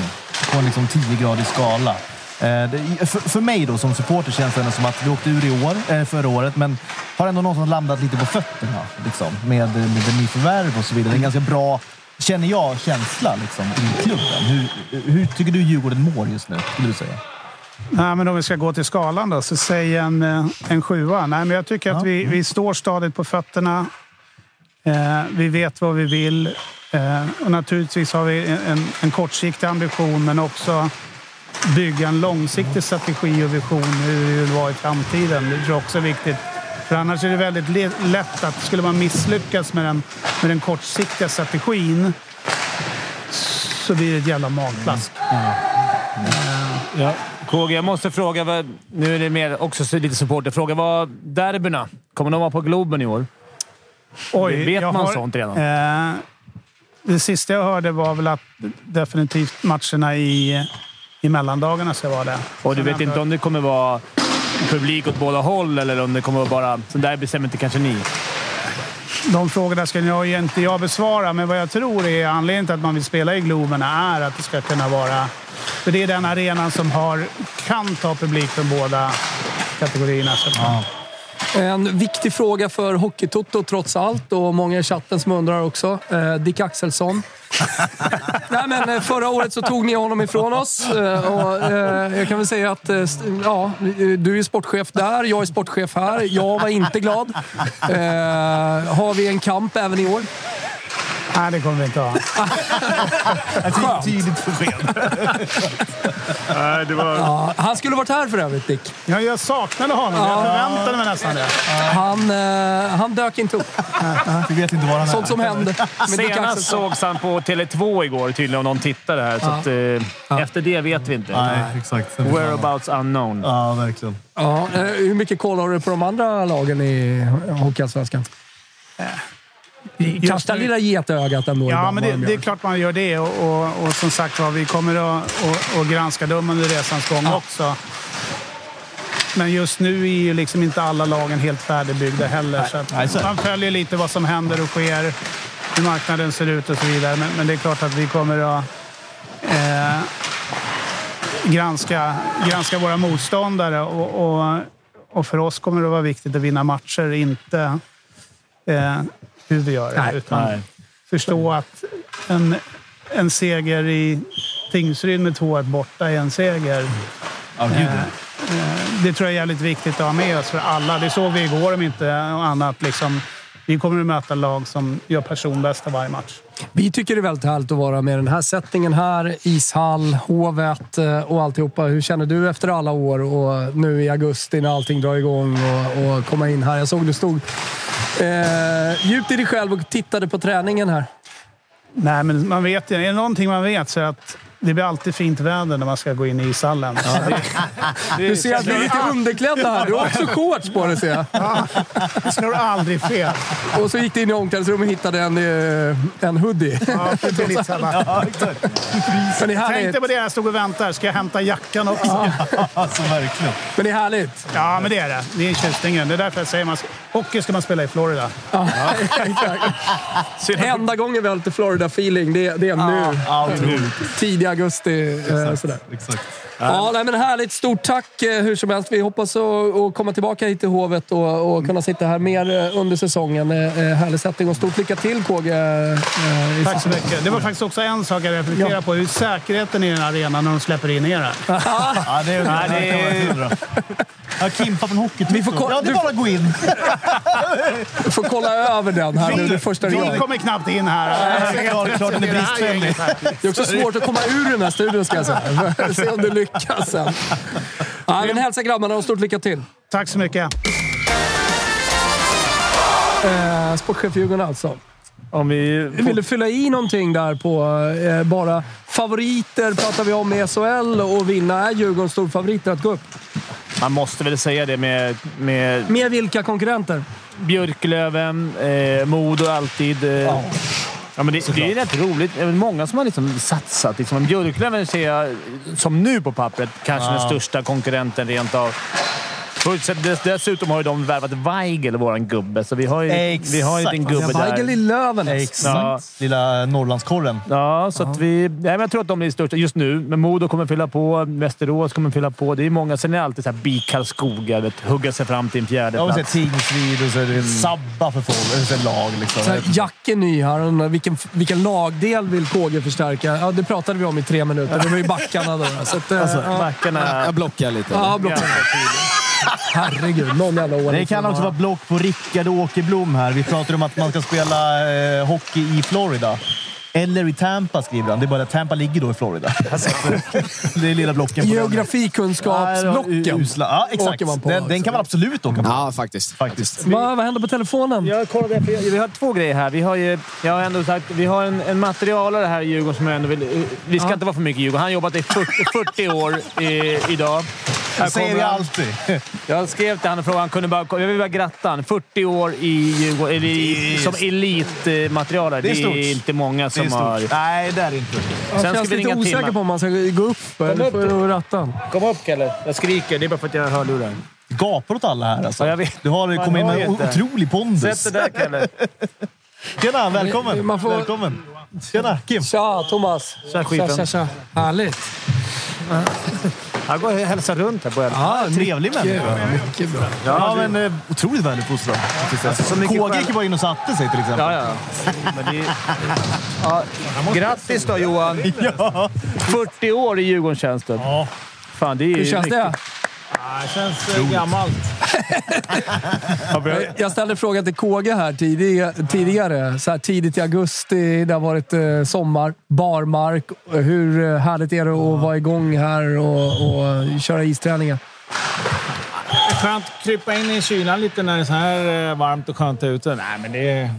På en liksom 10-gradig skala. Eh, det, för, för mig då som supporter känns det som att vi åkte ur i år, eh, förra året, men har ändå någonstans landat lite på fötterna. Liksom, med, med nyförvärv och så vidare. Det är en ganska bra, känner jag, känsla liksom, i klubben. Hur, hur tycker du Djurgården mår just nu, skulle du säga? Nej, men om vi ska gå till skalan då, så säg en, eh, en sjua. Nej, men jag tycker att vi, vi står stadigt på fötterna. Eh, vi vet vad vi vill. Eh, och naturligtvis har vi en, en kortsiktig ambition, men också bygga en långsiktig strategi och vision hur vi vill vara i framtiden. Det tror jag också är viktigt. För annars är det väldigt lätt att skulle man misslyckas med den, med den kortsiktiga strategin så blir det ett jävla magplask. Ja. KG, jag måste fråga. vad- Nu är det mer också lite supporterfråga. Vad derbyna? Kommer de vara på Globen i år? Oj, Vet man har- sånt redan? Eh, det sista jag hörde var väl att definitivt matcherna i, i mellandagarna ska vara det. Och du Sen vet ändå- inte om det kommer vara publik åt båda håll eller om det kommer vara bara... Så där bestämmer inte kanske ni. De frågorna ska jag inte jag besvara, men vad jag tror är anledningen till att man vill spela i Globen är att det ska kunna vara... För det är den arenan som har, kan ta publik från båda kategorierna. Så att En viktig fråga för Hockeytoto trots allt och många i chatten som undrar också. Eh, Dick Axelsson. Nej, men eh, förra året så tog ni honom ifrån oss. Eh, och, eh, jag kan väl säga att eh, ja, du är sportchef där, jag är sportchef här. Jag var inte glad. Eh, har vi en kamp även i år? Nej, det kommer vi inte ha. [LAUGHS] Skönt. Tydligt besked. Ja, han skulle varit här för övrigt, Dick. Ja, jag saknade honom. Jag förväntade mig nästan det. Han, eh, han dök inte upp. Vi vet inte var han är. Sånt som händer. Dick Senast Axelsson. sågs han på Tele2 igår tydligen, om någon tittade här. Så att, eh, Efter det vet vi inte. Nej, exakt. Sen försvann han. Whereabouts unknown. Ja, verkligen. Ja, eh, hur mycket koll har du på de andra lagen i Hockeyallsvenskan? Kasta lilla getögat ändå. Ja, men det, de det är klart man gör det. Och, och, och som sagt var, vi kommer att och, och granska dem under resans gång också. Men just nu är ju liksom inte alla lagen helt färdigbyggda heller. Så att Nej, så man följer lite vad som händer och sker, hur marknaden ser ut och så vidare. Men, men det är klart att vi kommer att eh, granska, granska våra motståndare. Och, och, och för oss kommer det att vara viktigt att vinna matcher, inte eh, hur vi gör det. Nej. utan Nej. förstå att en, en seger i Tingsryd med 2-1 borta är en seger. Eh, eh, det tror jag är jävligt viktigt att ha med oss för alla. Det såg vi igår om inte annat. Liksom, vi kommer att möta lag som gör personbästa varje match. Vi tycker det är väldigt härligt att vara med den här sättningen här. Ishall, Hovet eh, och alltihopa. Hur känner du efter alla år och nu i augusti när allting drar igång och, och komma in här? Jag såg du stod eh, djupt i dig själv och tittade på träningen här. Nej, men man vet. Är det någonting man vet så är att det blir alltid fint väder när man ska gå in i ishallen. [LAUGHS] Du ser att vi är lite underklädda här. Du har också shorts på dig ser jag. Det slår aldrig fel. Och så gick du in i omklädningsrummet och hittade en, eh, en hoodie. Ja, det lite samma. [LAUGHS] Ja. Men det är Tänkte på det jag stod och väntade. Ska jag hämta jackan också? Alltså, verkligen. Men det är härligt. Ja, men det är det. Det är tjusningen. Det är därför jag säger att hockey ska man spela i Florida. [LAUGHS] Exakt. Enda gången vi har lite Florida-feeling, det, det är nu. Ja, otroligt. Augusti. Eh, sådär. Exakt. Ja, nej, men härligt. Stort tack eh, hur som helst. Vi hoppas att, komma tillbaka hit till Hovet och, och kunna sitta här mer eh, under säsongen. Eh, Härlig sättning och stort lycka till KG. i Tack så mycket. Det var faktiskt också en sak jag reflekterade på. Hur säkerheten i den här arenan när de släpper in er här. Ja, det är, Ja, det är- Ja, Kimpa från Hockey. Vi får ko- Ja, det är bara att gå in. Du får kolla över den här nu. Det är första Vi gången. kommer knappt in här. Nej, klart, klart den är Det bristfällig. Det är också svårt att komma ur den här studion ska jag säga. [LAUGHS] Se om du lyckas sen. Ja, men hälsa grabbarna och stort lycka till. Tack så mycket. Eh, Sportchef Djurgården alltså. Om vi... Vill du fylla i någonting där på eh, bara favoriter pratar vi om i SHL och vinna. Är Djurgården storfavoriter att gå upp? Man måste väl säga det med, med Med vilka konkurrenter? Björklöven, eh, Modo alltid. Eh, ja. Men det, det är rätt roligt. Många som har liksom satsat. Liksom. Björklöven ser jag som nu på pappret kanske den största konkurrenten rent av. Dessutom har ju de värvat Weigel, våran gubbe. Så vi har ju, Exakt. vi har ju en gubbe Ja, Weigel i där. Löven. alltså. Exakt. Ja. Lilla Norrlandskorren. Ja, så att vi... Nej, men jag tror att de är största just nu. Men Modo kommer fylla på. Västerås kommer fylla på. Det är många. Sen är det alltid så här BIK Karlskoga. vet, Hugga sig fram till en fjärde Ja, plats. Tingsryd och så är det sabba för folk. Och så är det lag liksom. Så här, Jack är ny här. Vilken, vilken lagdel vill KG förstärka? Ja, det pratade vi om i tre minuter. Det var ju backarna då. Så att, eh, Alltså, ja. Backarna... Jag blockar lite. Ja, blockar. Herregud, någon jävla ordning. Det kan också vara block på Rickard Åkerblom här. Vi pratade om att man ska spela eh, hockey i Florida. Eller i Tampa, skriver han. Det är bara att Tampa ligger då i Florida. [LAUGHS] det är lilla blocken. Geografikunskapsblocken Usla. Ja, exakt. åker man på. Den, den kan man absolut åka på. Ja, faktiskt. Faktiskt. Va, vad händer på telefonen? Jag kollade, för vi har två grejer här. Vi har, ju, jag har ändå sagt, vi har en, en materialare här i Djurgården som jag ändå vill... Vi ska inte vara för mycket Djurgården. Han har jobbat i 40, 40 år i, idag. Här Det säger han. alltid. [LAUGHS] Jag skrev till honom och frågade han kunde bara... Jag vill bara gratta han. 40 år i Djurgården, eller i, som elitmaterialare. Det Det är stort. är inte många Det som har... Nej, det är det inte. Jag Sen känns ska vi lite osäker Timman. på om man ska gå upp eller upp. får du rattan. Kom upp Kalle. Jag skriker. Det är bara för att jag har hörlurar. Gapar åt alla här alltså. Ja, jag vet. Du har kommit in med inte. otrolig pondus. Sätt det där Kalle. [LAUGHS] Tjena, välkommen. Man får- Välkommen. Tjena, Kim. Tja, Thomas. Tja, skiten. tja, tja. Härligt. Han går och hälsar runt här på. Ja, Trevlig människa. Mycket bra. Ja, men eh, otroligt väluppfostrad. Alltså, så mycket KG själv- gick ju bara in och satte sig till exempel. Ja, ja. Men det... ja. Grattis då Johan! 40 år i Djurgårdstjänsten. Ja, Fan, det är Hur känns det? Det känns eh, gammalt. [LAUGHS] Jag- ställde frågan till KG här tidiga, tidigare. Så här tidigt i augusti, det har varit eh, sommar, barmark. Hur eh, härligt är det att vara igång här och, och köra isträningar? Det är skönt att krypa in i kylan lite när det är så här eh, varmt och skönt ute. Nej, men det är,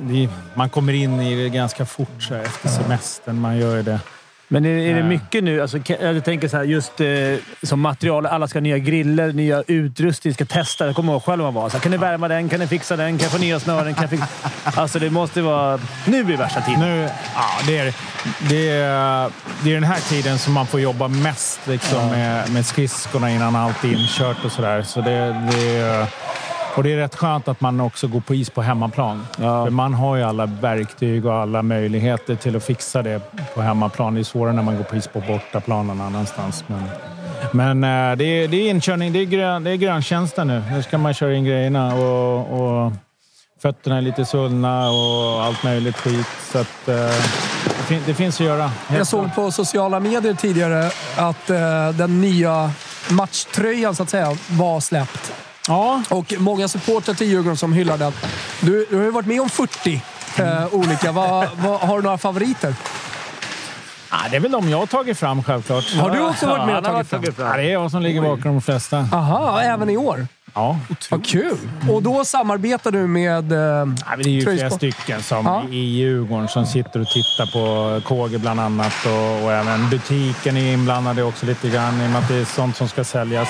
det man kommer in i det ganska fort så här, efter semestern. Man gör ju det. Men är, är det Ja. mycket nu? Alltså, jag tänker så här, just eh, som material. Alla ska ha nya griller, nya utrustning, ska testa. Jag kommer ihåg själv man var. Så här, kan ni värma den? Kan ni fixa den? Kan jag få nya snören? Kan jag fixa... Alltså, det måste vara... Nu är värsta tiden. Nu, ja, det, är, det, är, det är den här tiden som man får jobba mest liksom, med, med skridskorna innan allt är inkört och sådär. Så det, det, är- och det är rätt skönt att man också går på is på hemmaplan. För man har ju alla verktyg och alla möjligheter till att fixa det på hemmaplan. Det är svårare när man går på is på bortaplan någon annanstans. Men, men eh, det, är, det är inkörning. Det är, grön, det är gröntjänster nu. Nu ska man köra in grejerna och, och fötterna är lite svullna och allt möjligt skit. Så att, eh, det, fin- det finns att göra. Jag såg på sociala medier tidigare att eh, den nya matchtröjan så att säga var släppt. Ja, Och många supportrar till Djurgården som hyllar den. Du, du har ju varit med om 40 eh, olika. Vad- vad- har du några favoriter? Ja, det är väl de jag har tagit fram självklart. Har du också varit med och tagit fram. Ja, det är jag som ligger bakom de flesta. Aha, även i år? Ja. Vad kul! Och då samarbetar du med... Eh, Ja, det är ju flera stycken som Ja. i Djurgården som sitter och tittar på KG bland annat och, och även butiken är inblandad också lite grann i och med att det är sånt som ska säljas.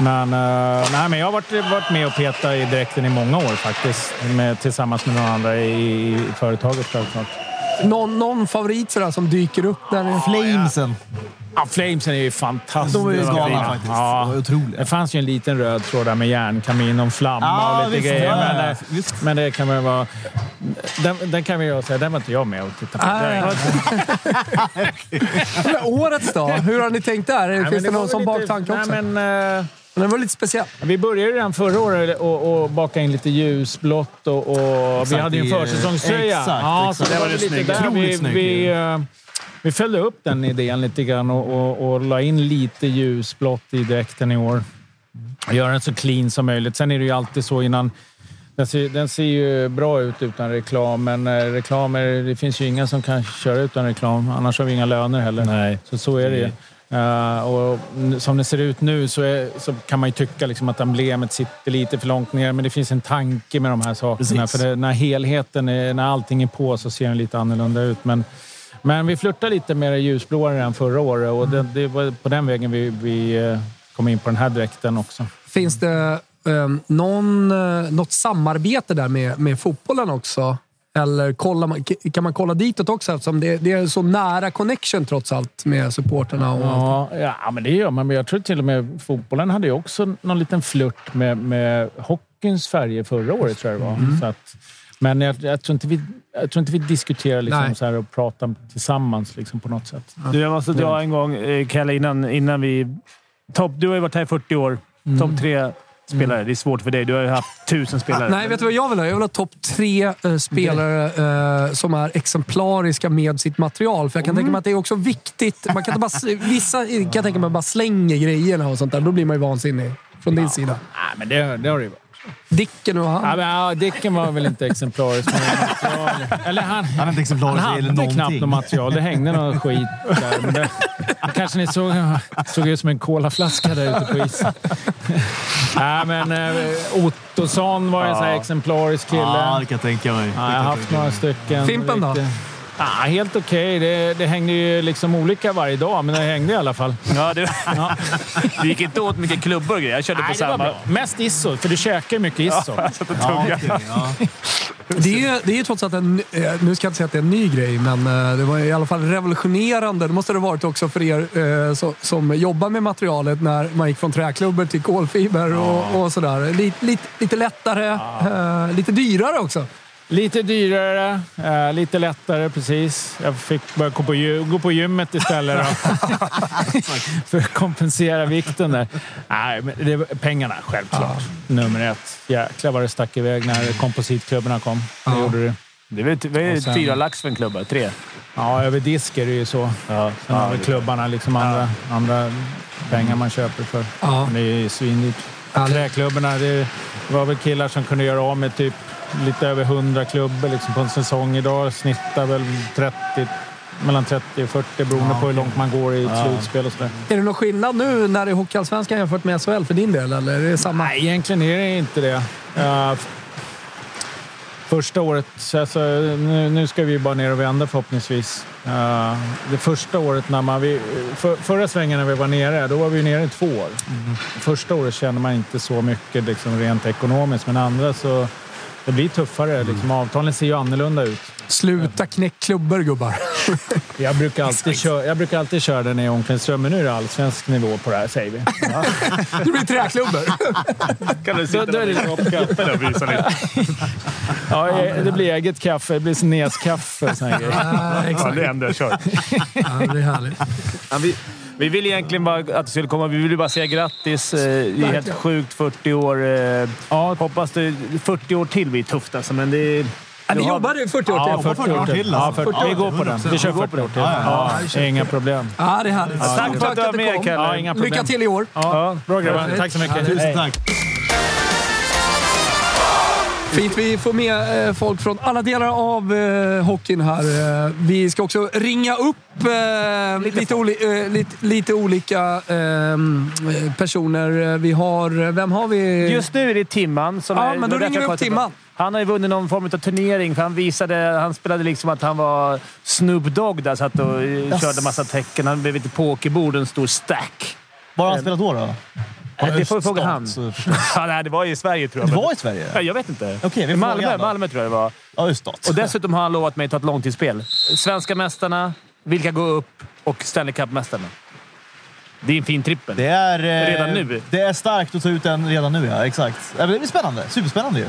Men, eh, nej, men jag har varit, varit med och petat i dräkten i många år faktiskt med, tillsammans med några andra i, i företaget självklart. Någon, någon favorit sådär som dyker upp där? Flamesen. Ja, Flamesen är ju fantastiskt. De är ju galna faktiskt. Ja. De är otroliga. Det fanns ju en liten röd tråd där med järnkamin och flamma Ja, och lite visst, grejer. ja, men, ja, eh, visst. men det kan väl vara... Den, den kan vi ju säga, den var inte jag med och tittade på. Ah, [LAUGHS] Men Årets då? Hur har ni tänkt där? Nej, Finns det var någon lite- baktanke också? Nej, men, eh, Den var lite speciell. vi började redan förra året och, och baka in lite ljusblått och, och vi hade ju en försäsongströja. exakt, ja, exakt. Så det var Det var lite snygg. där vi, snygg. vi, eh, vi följde upp den idén lite grann och, och, och la in lite ljusblått i dräkten i år. Göra den så clean som möjligt. Sen är det ju alltid så innan den ser, den ser ju bra ut utan reklam, men eh, reklamer, det finns ju inga som kan köra utan reklam. Annars har vi inga löner heller. Nej. Så så är det ju. Eh, och som det ser ut nu så, är, så kan man ju tycka liksom att emblemet sitter lite för långt ner, men det finns en tanke med de här sakerna. Precis. För det, när helheten, är, när allting är på så ser den lite annorlunda ut. Men, men vi flörtar lite med det ljusblåare än förra året och det, det var på den vägen vi, vi eh, kom in på den här dräkten också. Finns det um, någon, eh, något samarbete där med, med fotbollen också? Eller kollar man, kan man kolla ditåt också eftersom det, det är så nära connection trots allt med supporterna och allt. Ja, ja, men det gör man. Men jag tror till och med fotbollen hade ju också någon liten flört med, med hockeyns färger förra året, tror jag det var. Mm. Så att, men jag, jag, tror inte vi, jag tror inte vi diskuterar liksom Nej. så här och pratar tillsammans liksom på något sätt. Du, jag måste dra en gång, eh, Kalle, innan, innan vi... Topp, du har ju varit här i 40 år. Topp tre spelare. Det är svårt för dig. Du har ju haft tusen spelare. Nej, vet du vad jag vill ha? Jag vill ha topp tre eh, spelare eh, som är exemplariska med sitt material. För jag kan tänka mig att det är också viktigt. Man kan inte bara, [LAUGHS] vissa kan jag tänka mig bara slänger grejerna och sånt där. Då blir man ju vansinnig från din sida. Nej, men det, det har det ju varit. Dicken och han. Ja, men, ja, Dicken var väl inte exemplarisk med material. Eller han, Han är inte exemplarisk han hade knappt någonting. något material. Det hängde någon skit där. Men det, kanske ni såg, såg ut som en colaflaska där ute på isen. Nej, men eh, Ottosson var en sån här exemplarisk kille. Ja, det kan jag tänka mig. Ja, jag har haft några stycken. Fimpen då? Riktigt- Ja, helt okej. Det, det hängde ju liksom olika varje dag, men det hängde i alla fall. Ja, det, [LAUGHS] det gick inte åt mycket klubbor och grejer. Jag körde Nej, på samma. Mest Isso, för du käkar mycket Isso. Ja, okej, ja. [LAUGHS] Det är ju det är ju trots allt en... eh, Nu ska jag inte säga att det är en ny grej, men eh, det var i alla fall revolutionerande. Det måste det ha varit också för er eh, så, som jobbar med materialet när man gick från träklubbor till kolfiber och, och sådär. Lite, lite, lite lättare, lite dyrare också. Lite dyrare, eh, lite lättare precis. Jag fick börja gå på, gy- gå på gymmet istället då. [LAUGHS] för att kompensera vikten där. Nej, men det var pengarna självklart. Nummer ett. Jäklar vad det stack iväg när kompositklubborna kom. Det gjorde det. Det Och sen- fyra lax för en klubba. Tre. Ja, över disk är det ju så. Ja. Sen har vi klubbarna liksom andra, andra pengar man köper för. Ja. Men det är ju svindyrt. Ja, Träklubborna, det var väl killar som kunde göra av med typ lite över 100 klubbor liksom på en säsong. Idag snittar väl 30, mellan 30 och 40 beroende på hur långt man går i ett slutspel och sådär. Är det någon skillnad nu när det är Hockeyallsvenskan jämfört med SHL för din del? Eller är det samma? Nej, egentligen är det inte det. Uh, första året, så alltså, nu, nu ska vi bara ner och vända förhoppningsvis. Uh, det första året när man... Vi, för, förra svängen när vi var nere, då var vi nere i två år. Första året kände man inte så mycket liksom, rent ekonomiskt, men andra så... Det blir tuffare. Liksom, avtalen ser ju annorlunda ut. Sluta knäck klubbor gubbar. [LAUGHS] Jag brukar alltid, köra, jag brukar alltid köra den i omklädningsrummet. Men nu är det allsvensk nivå på det här, säger vi. [LAUGHS] Det blir träklubbor. [LAUGHS] Kan du Så, då är det sitta och visa lite? Ja, det blir eget kaffe. Det blir neskaffe och såna grejer. Ja, Ja, exakt. det är det enda jag kör. Ja, det är härligt. Ja, vi, vi vill egentligen bara att du skulle komma. Vi vill ju bara säga grattis. Eh, Det är helt sjukt. 40 år. eh, Ja, Hoppas det 40 år till blir tufft alltså, men det är... Ja, ni du jobbade i 40 år Ja, till. 40 år till. Ja, 40 40 Vi går på den. Vi kör 40 år till. Ja, är inga problem. Ja, det är härligt. Tack för att du var med, kom. Kalle. Ja, inga problem. Lycka till i år. Ja, bra grabbar. Tack så mycket. Tusen Hej. tack. Fint. Vi får med eh, folk från alla delar av eh, hockeyn här. Eh, vi ska också ringa upp eh, lite, oli- lite, lite olika eh, personer. Vi har... Vem har vi? Just nu är det Timman som Ja, är... men då ringer vi upp Timman. Han har ju vunnit någon form av turnering, för han visade... Han spelade liksom att han var Snoop Dogg där, satt och eh, körde massa tecken. Han blev ett pokerbord, en stor stack. Var har han spelat då? då? Det får vi fråga han. Ja, nej, det var i Sverige tror jag. Det var i Sverige? Ja, jag vet inte. Okej, vi får Malmö. Malmö tror jag det var. Ja, Öststat. Och dessutom har han lovat mig att ta ett långtidsspel. Svenska mästarna, vilka går upp och Stanley Cup-mästarna. Det är en fin trippel. Det är, eh, Redan nu? Det är starkt att ta ut den redan nu, ja. Exakt. Det blir spännande. Superspännande ju.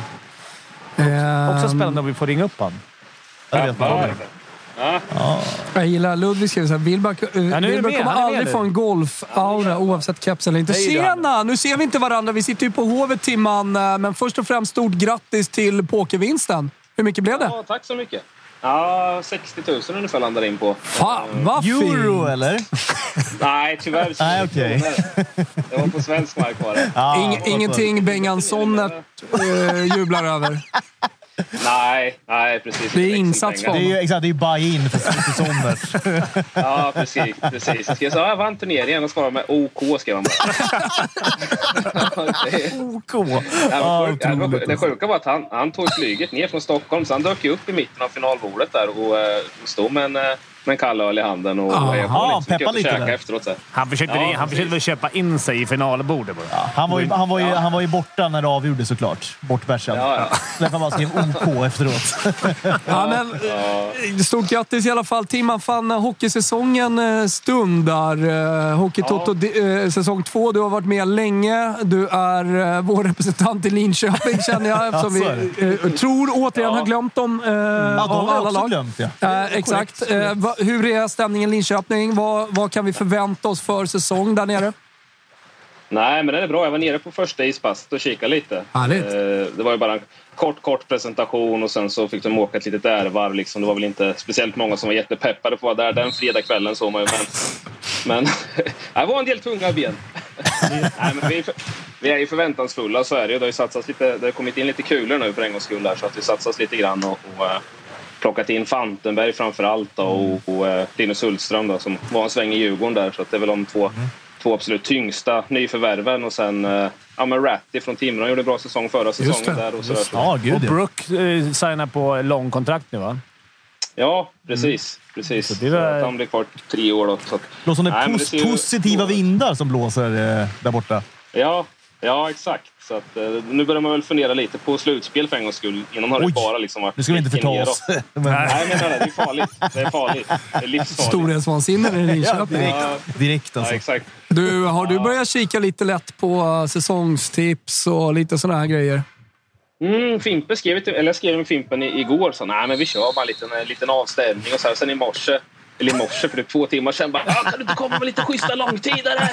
Eh, Också spännande om vi får ringa upp han. Ja, det vet man. Jag gillar Ludvig skriver såhär. Wilbach, eh, med. kommer aldrig få en golf-aura oavsett keps eller inte. Tjena! Nu ser vi inte varandra. Vi sitter ju på Hovet, Timman. eh, Men först och främst stort grattis till pokervinsten. Hur mycket blev det? Ja, tack så mycket. Ja, 60 000 ungefär landade in på. Fan vad Euro, fint! eller? [LAUGHS] Nej, tyvärr. [LAUGHS] Nej, okej. kronor. Det var på svensk mark var det. [LAUGHS] Ja, Ing, ingenting Bengan Sonnet eh, jublar över. Nej, nej precis. Det är insats för Det är ju exakt, det är ju buy-in för säsongen. [LAUGHS] Ja, precis. precis. Jag så här, jag vann turneringen och svarade med OK, skrev han bara. det, [LAUGHS] OK. ja, det, var, otroligt, det sjuka var att han, han tog flyget ner från Stockholm, så han dök ju upp i mitten av finalbordet där och eh, stod med en, eh, med en kall öl i handen och Aha, hejade på lite. Peppa lite där. efteråt. Så. Han försökte, Ja, han försökte väl köpa in sig i finalbordet bara. Han var, ju, han, var ju, han var ju borta när det avgjordes såklart. Bortbärsad. Ja, ja. Därför skrev OK efteråt. [LAUGHS] Ja, men, eh, stort grattis i alla fall. Timman, fan hockeysäsongen eh, stundar. Eh, Hockeytoto eh, säsong två. Du har varit med länge. Du är eh, vår representant i Linköping känner jag. [LAUGHS] Eftersom vi eh, tror återigen har glömt dem eh, Ja, de har alla också lag. glömt. Ja. Eh, exakt. Eh, va, hur är stämningen i Linköping? Vad, vad kan vi förvänta oss för säsong där nere? Nej, men den är bra. Jag var nere på första ispasset och kikade lite. Härligt. Eh, Det var ju bara en kort, kort presentation och sen så fick de åka ett litet ärevarv. Liksom. Det var väl inte speciellt många som var jättepeppade på att vara där den fredagskvällen. Så man ju, men men [LAUGHS] det var en del tunga ben. [LAUGHS] Nej, men vi, vi är ju förväntansfulla, så är det ju. Det har, ju satsats lite, det har kommit in lite kulor nu för en gångs skull där, så att vi satsas lite grann och, och uh, plockat in Fantenberg framför allt då, och, och uh, Linus Hultström då, som var en sväng i Djurgården där. Så att det är väl de två, mm. två absolut tyngsta nyförvärven. Och sen uh, ja, men Ratty från Timrå gjorde en bra säsong förra säsongen. Där och, så där. Ja, gud, och Brook eh, signar på långkontrakt nu, va? Ja, precis. Mm. precis. Så det var... så han blir kvar tre år. Då, så att... Låter som det är pos det positiva vindar som blåser eh, där borta. Ja, ja exakt. Så att, eh, nu börjar man väl fundera lite på slutspel för en gångs skull. Innan har det bara liksom varit... Nu ska vi inte förta oss. [LAUGHS] men... Nej, menar det. Är farligt. Det är farligt. Det är livsfarligt. Storhetsvansinne i [LAUGHS] Linköping. Ja, direkt, direkt alltså. Ja, exakt. Du, har du börjat kika lite lätt på eh, säsongstips och lite sådana här grejer? Mm, Fimpen skrev, eller jag skrev med Fimpen igår. Så, nej, men vi kör bara en liten, en liten avstämning. Och så här, sen i morse eller i morse, för det två timmar sedan. Bara, kan du inte komma med lite schyssta långtidare?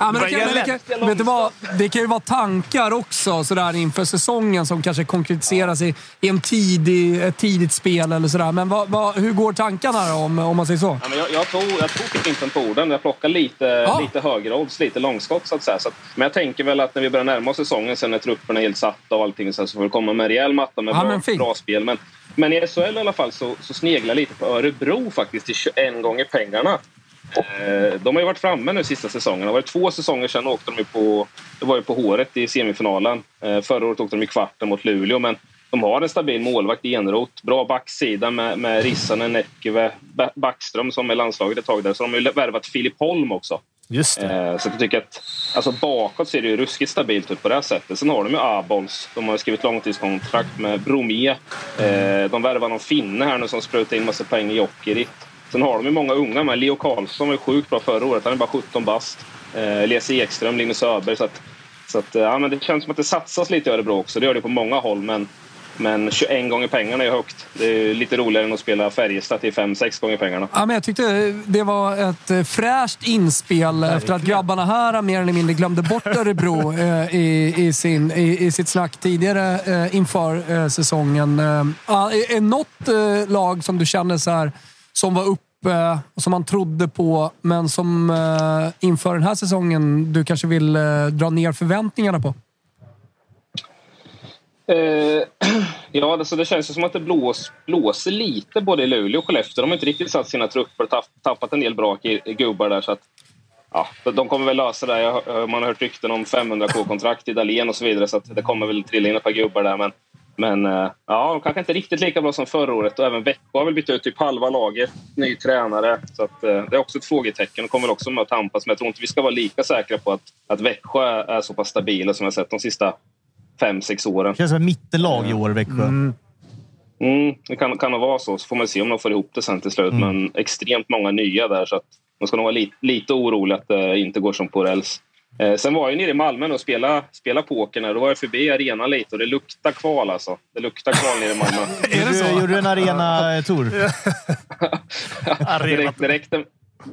ja, men det, kan, det, kan, vet du vad, det kan ju vara tankar också sådär inför säsongen som kanske konkretiseras i, i en tidig, ett tidigt spel eller sådär. Men vad, vad, hur går tankarna då, om, om man säger så? Ja, men jag, jag, tog, jag tog Fimpen på orden. Jag plockade lite, ja. lite högerodds, lite långskott så att säga. Så att, men jag tänker väl att när vi börjar närma oss säsongen, sen när trupperna är helt satta och allting, så, så får vi komma med en rejäl matta med ja, bra, bra spel. Men men i SHL i alla fall så, så sneglar lite på Örebro faktiskt till 21 gånger pengarna. Eh, de har ju varit framme nu sista säsongen. Det var två säsonger sedan åkte de på, det var ju på håret i semifinalen. Eh, förra året åkte de i kvarten mot Luleå, men de har en stabil målvakt i Enroth. Bra backsida med, med Rissanen, Näckeve, Backström som är landslaget ett tag där. Så de har ju värvat Filip Holm också. Just eh, så jag tycker att alltså bakåt ser det ju ruskigt stabilt ut på det här sättet. Sen har de ju Abols. De har skrivit långtidskontrakt med Bromé. De värvar någon finne här nu som sprutar in massa poäng i Jokerit. Sen har de ju många unga med. Leo Karlsson var ju sjukt bra förra året. Han är bara 17 bast. Eh, Elias Ekström, Linus Öberg. Så, att, så att, ja, men det känns som att det satsas lite i Örebro också. Det gör det på många håll. Men men 21 gånger pengarna är högt. Det är lite roligare än att spela Färjestad till 5-6 gånger pengarna. Ja, men jag tyckte det var ett eh, fräscht inspel Verkligen. efter att grabbarna här mer eller mindre glömde bort Örebro eh, i, i, sin, i, i sitt snack tidigare eh, inför eh, säsongen. Eh, är något eh, lag som du känner så här, som var uppe och som man trodde på, men som eh, inför den här säsongen du kanske vill eh, dra ner förväntningarna på? Eh, [CLEARS THROAT] ja, alltså det känns ju som att det blås, blåser lite både i Luleå och Skellefteå. De har inte riktigt satt sina trupper och tappat en del bra gubbar där. Så att, ja, de kommer väl lösa det. Man har hört rykten om 500k-kontrakt i Dalen och så vidare. Så det kommer väl trilla in ett par gubbar där. Men, men eh, ja, de kanske inte riktigt lika bra som förra året. Och även Växjö har väl bytt ut typ halva laget. Ny tränare. Så att, eh, det är också ett frågetecken. De kommer väl också med att tampas. Men jag tror inte vi ska vara lika säkra på att, att Växjö är så pass stabila som jag sett de sista fem, sex åren. Det känns som ett mittenlag i år, Växjö. Mm. Mm, det kan, kan nog vara så. Så får man se om de får ihop det sen till slut. Mm. Men extremt många nya där. Så att man ska nog vara li, lite orolig att det inte går som på räls. Eh, sen var jag nere i Malmö och spelade, spelade poker. Då var jag förbi arenan lite och det luktar kval alltså. Det luktar kval nere i Malmö. [LAUGHS] är det så? Gjorde du en arena-tour? [LAUGHS] direkt, direkt,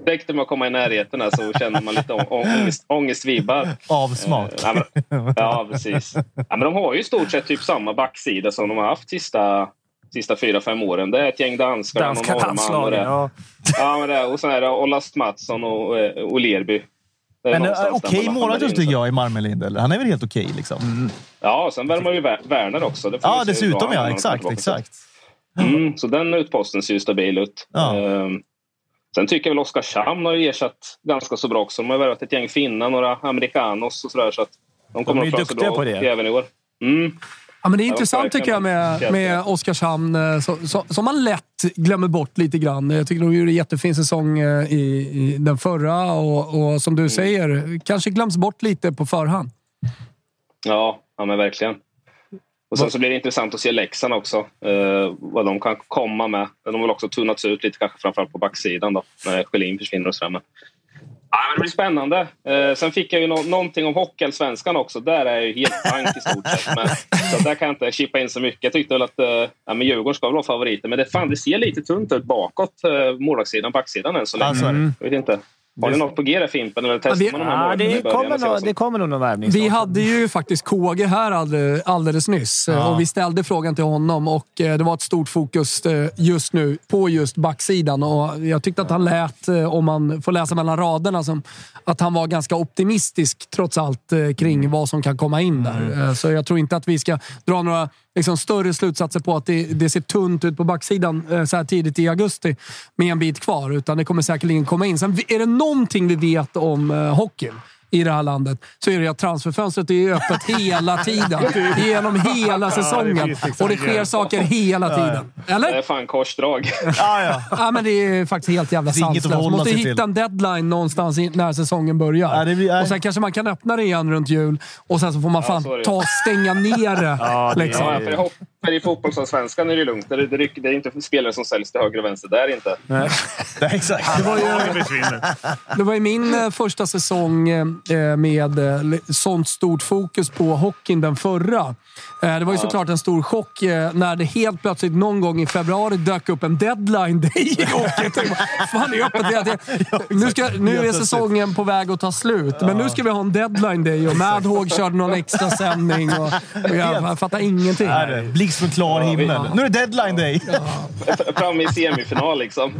direkt när man kommer i närheten här så känner man lite ångest, ångestvibbar. [LAUGHS] Avsmak. Eh, ja, precis. Ja, men de har ju i stort sett typ samma backsida som de har haft sista, sista fyra, fem åren. Det är ett gäng danskar, Danska det. Ja. Ja, men det, och sen är det Ollast Mattsson och, eh, och Lerby. Men eh, okej okay, målvakt tycker jag i Marmelind. Eller? Han är väl helt okej okay, liksom? Mm. Ja, och sen värmer ju Werner också. ja, dessutom ja. Exakt, exakt. Mm, så den utposten ser ju stabil ut. Ja. Um, Sen tycker jag väl Oskarshamn har ersatt ganska så bra också. De har värvat ett gäng finnar, några amerikanos och sådär. Så att de kommer de är att duktiga bra på det. även i år. Mm. Ja, men det är intressant tycker jag med, med Oskarshamn, eh, som man lätt glömmer bort lite grann. Jag tycker de gjorde en jättefin säsong eh, i, i den förra och, och, som du mm. säger, kanske glöms bort lite på förhand. Ja, ja men verkligen. Och sen så blir det intressant att se Leksand också, eh, vad de kan komma med. De har väl också tunnats ut lite, kanske framförallt på backsidan då, när Schelin försvinner och sådär. Men... Ja, men det blir spännande. Eh, sen fick jag ju no någonting om Hockeyallsvenskan också. Där är jag ju helt blank i stort sett. Men, [LAUGHS] så där kan jag inte chippa in så mycket. Jag tyckte väl att eh, ja, men Djurgården ska väl vara favoriter. Men det, fan, det ser lite tunt ut bakåt, eh, målvaktssidan, backsidan än så länge. Mm. Jag vet inte. Har ni något på G där Fimpen? Eller testar ja, det, man de här ja, det, kommer nog, det kommer nog någon värvning. Vi hade ju faktiskt KG här alldeles, alldeles nyss ja. och vi ställde frågan till honom och eh, det var ett stort fokus eh, just nu på just backsidan. Och jag tyckte att han lät, eh, om man får läsa mellan raderna, som att han var ganska optimistisk trots allt kring vad som kan komma in där. Mm. Så jag tror inte att vi ska dra några liksom större slutsatser på att det, det, ser tunt ut på backsidan eh, så här tidigt i augusti med en bit kvar. Utan det kommer säkerligen komma in. Sen är det någonting vi vet om eh, hockeyn i det här landet så är det att transferfönstret är öppet hela tiden. Genom hela säsongen. Och det sker saker hela tiden. Eller? Det är fan korsdrag. ja, ja. men det är faktiskt helt jävla sanslöst. Man måste hitta en deadline någonstans när säsongen börjar. Och sen kanske man kan öppna det igen runt jul och sen så får man fan ta och stänga ner det. liksom. I fotbollsallsvenskan är det lugnt. Det, det, det, är inte spelare som säljs till höger och vänster där inte. Nej. Nej, [LAUGHS] exakt. Det var ju, det var ju min eh, första säsong eh, med eh, sånt stort fokus på hockeyn, den förra. Det var ju såklart en stor chock när det helt plötsligt någon gång i februari dök upp en deadline day i hockeyn. Fan, är öppet nu, ska, nu är säsongen på väg att ta slut, men nu ska vi ha en deadline day och Madhawk körde någon extra sändning. Och, och [LAUGHS] jag, jag fattar ingenting blixt från klar himmel. Ja. Nu är det deadline day! [LAUGHS] Ja. Framme i semifinal liksom.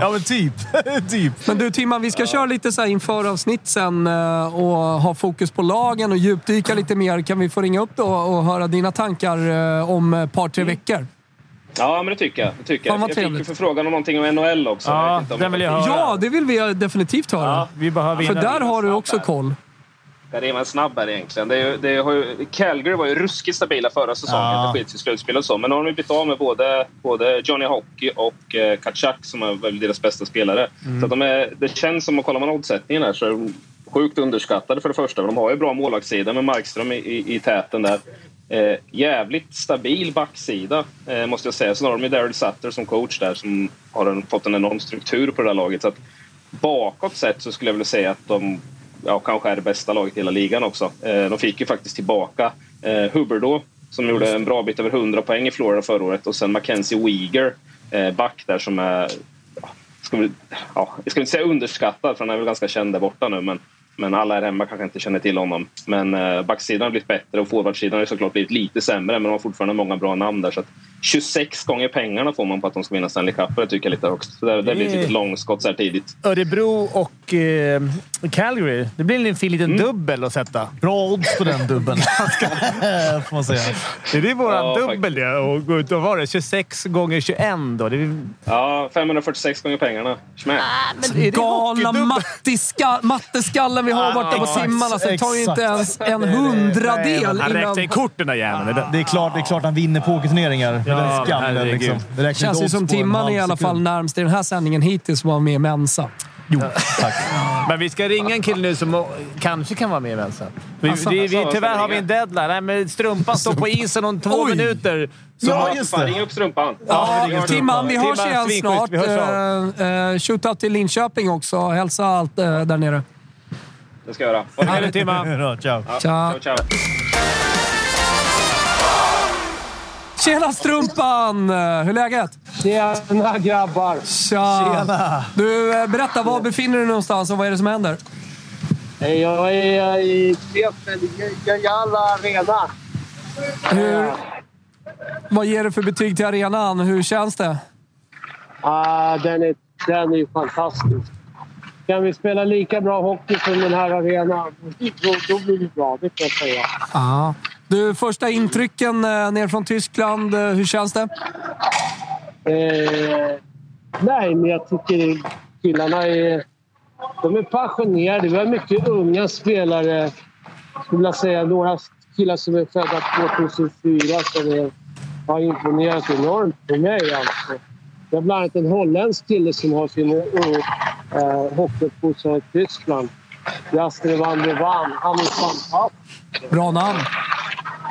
Ja, men typ. [LAUGHS] typ. Men du Timman, vi ska ja. köra lite så inför avsnitt sen eh, och ha fokus på lagen och djupdyka lite mer. Kan vi få ringa upp då och höra dina tankar eh, om ett par, tre mm. veckor? Ja, men det tycker jag. Det tycker jag. jag fick ju förfrågan om någonting om NHL också. Ja, den vill jag höra. Ja, det vill vi definitivt höra. Ja, vi behöver För där har du också koll. Där är man snabbare egentligen. Det är, det har ju, Calgary var ju ruskigt stabila förra säsongen. Ja. Det skits i slutspel och så. Men nu har de blivit av med både, både Johnny Hockey och eh, Kachak som är väl deras bästa spelare. Mm. Så de är, det känns som, att kollar man oddsättningen här, så är de sjukt underskattade för det första. De har ju bra målvaktssida med Markström i, i, i täten där. Eh, jävligt stabil backsida, eh, måste jag säga. Sen har de ju Daryl Sutter som coach där som har en, fått en enorm struktur på det där laget. Så att bakåt sett så skulle jag vilja säga att de ja, kanske är det bästa laget i hela ligan också. Eh, de fick ju faktiskt tillbaka eh, Hubbard som gjorde en bra bit över 100 poäng i Florida förra året och sen Mackenzie Weeger, eh, back där som är... Ska vi, ja, jag ska inte säga underskattad för han är väl ganska känd där borta nu men men alla här hemma kanske inte känner till honom. Men eh, backsidan har blivit bättre och forwardsidan har såklart blivit lite sämre men de har fortfarande många bra namn där. Så 26 gånger pengarna får man på att de ska vinna Stanley Cup. Det tycker jag lite högst. Så det, det blir ett långskott så här tidigt. Örebro och eh, Calgary. Det blir en fin liten mm. dubbel att sätta. Bra odds på den dubbeln. [LAUGHS] [LAUGHS] får man säga. Det är våran ja, dubbel det. Och gå ut och vara det 26 gånger 21 då. Det är... Ja, 546 gånger pengarna. Schmack. Ah, Galna matteskallen vi har borta på simmarna. Så det tar ju inte ens en hundradel. Han räknar kort den där jäveln. Det är klart, det är klart han vinner pokerturneringar. Ja, den skallen liksom. Det känns ju som Timman är i alla fall närmst i den här sändningen hittills som var med i Mensa. Jo, tack. Men vi ska ringa en kille nu som kanske kan vara med i Mensa. Vi, alltså, vi, vi, tyvärr har vi en deadline. Nej, men strumpan står på isen om två Oj. minuter. Så ja, just det. Ring upp strumpan. Ja, ja Timman, vi hörs igen snart. Uh, uh, shootout till Linköping också. Hälsa allt uh, där nere. Det ska jag göra. Ha det Timman. [LAUGHS] Ciao. Ja, ciao. ciao. Tjena Strumpan! Hur är läget? Tjena grabbar! Tja! Tjena! Du, eh, berätta, var befinner du dig någonstans och vad är det som händer? Jag är i Gajala Arena. Hur, vad ger du för betyg till arenan? Hur känns det? Uh, den, är, den är fantastisk. Kan vi spela lika bra hockey som den här arenan, då, då blir det bra. Det kan jag säga. Ah. Du, första intrycken eh, ner från Tyskland. Eh, hur känns det? Eh, nej, men jag tycker killarna är, de är passionerade. Vi har mycket unga spelare. Jag skulle vilja säga några killar som är födda 2004 som är, har imponerat enormt på mig. Alltså. Vi har bland annat en holländsk kille som har sin uh, hockeyuppfostran i Tyskland. Jasper van der Van. Han är fantastisk. Bra namn!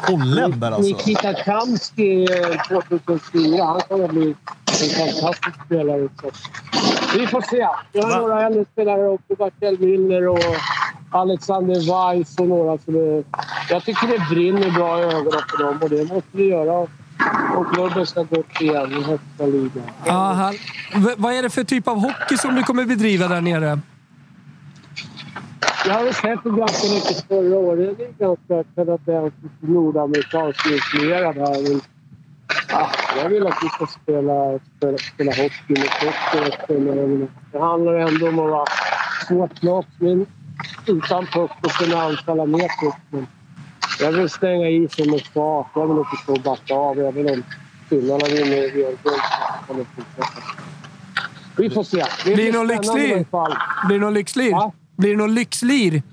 Holländare alltså? Nikita Kamski 2004. Han kommer bli en fantastisk spelare. Så. Vi får se. Vi har några äldre spelare också. Bartel Müller och Alexander Weiss och några som är... Jag tycker det brinner bra i ögonen på dem och det måste vi göra och klubben ska upp igen i högsta ligan. Aha. Vad är det för typ av hockey som du kommer bedriva där nere? jag har sett ganska mycket förra året. Det är ganska kanadensiskt nordamerikanskt influerad här. Men, ah, jag vill att vi ska spela, spela, spela hockey med pucken. Det handlar ändå om att vara svårt lag, men utan puck och kunna anfalla med pucken. Jag vill stänga isen med fart. Jag vill inte stå och backa av. Även om finnarna vinner VM-guld Vi får se. Det blir, det någon lyxlir? Blir det någon lyxlir? Ja? Blir det någon lyxlir?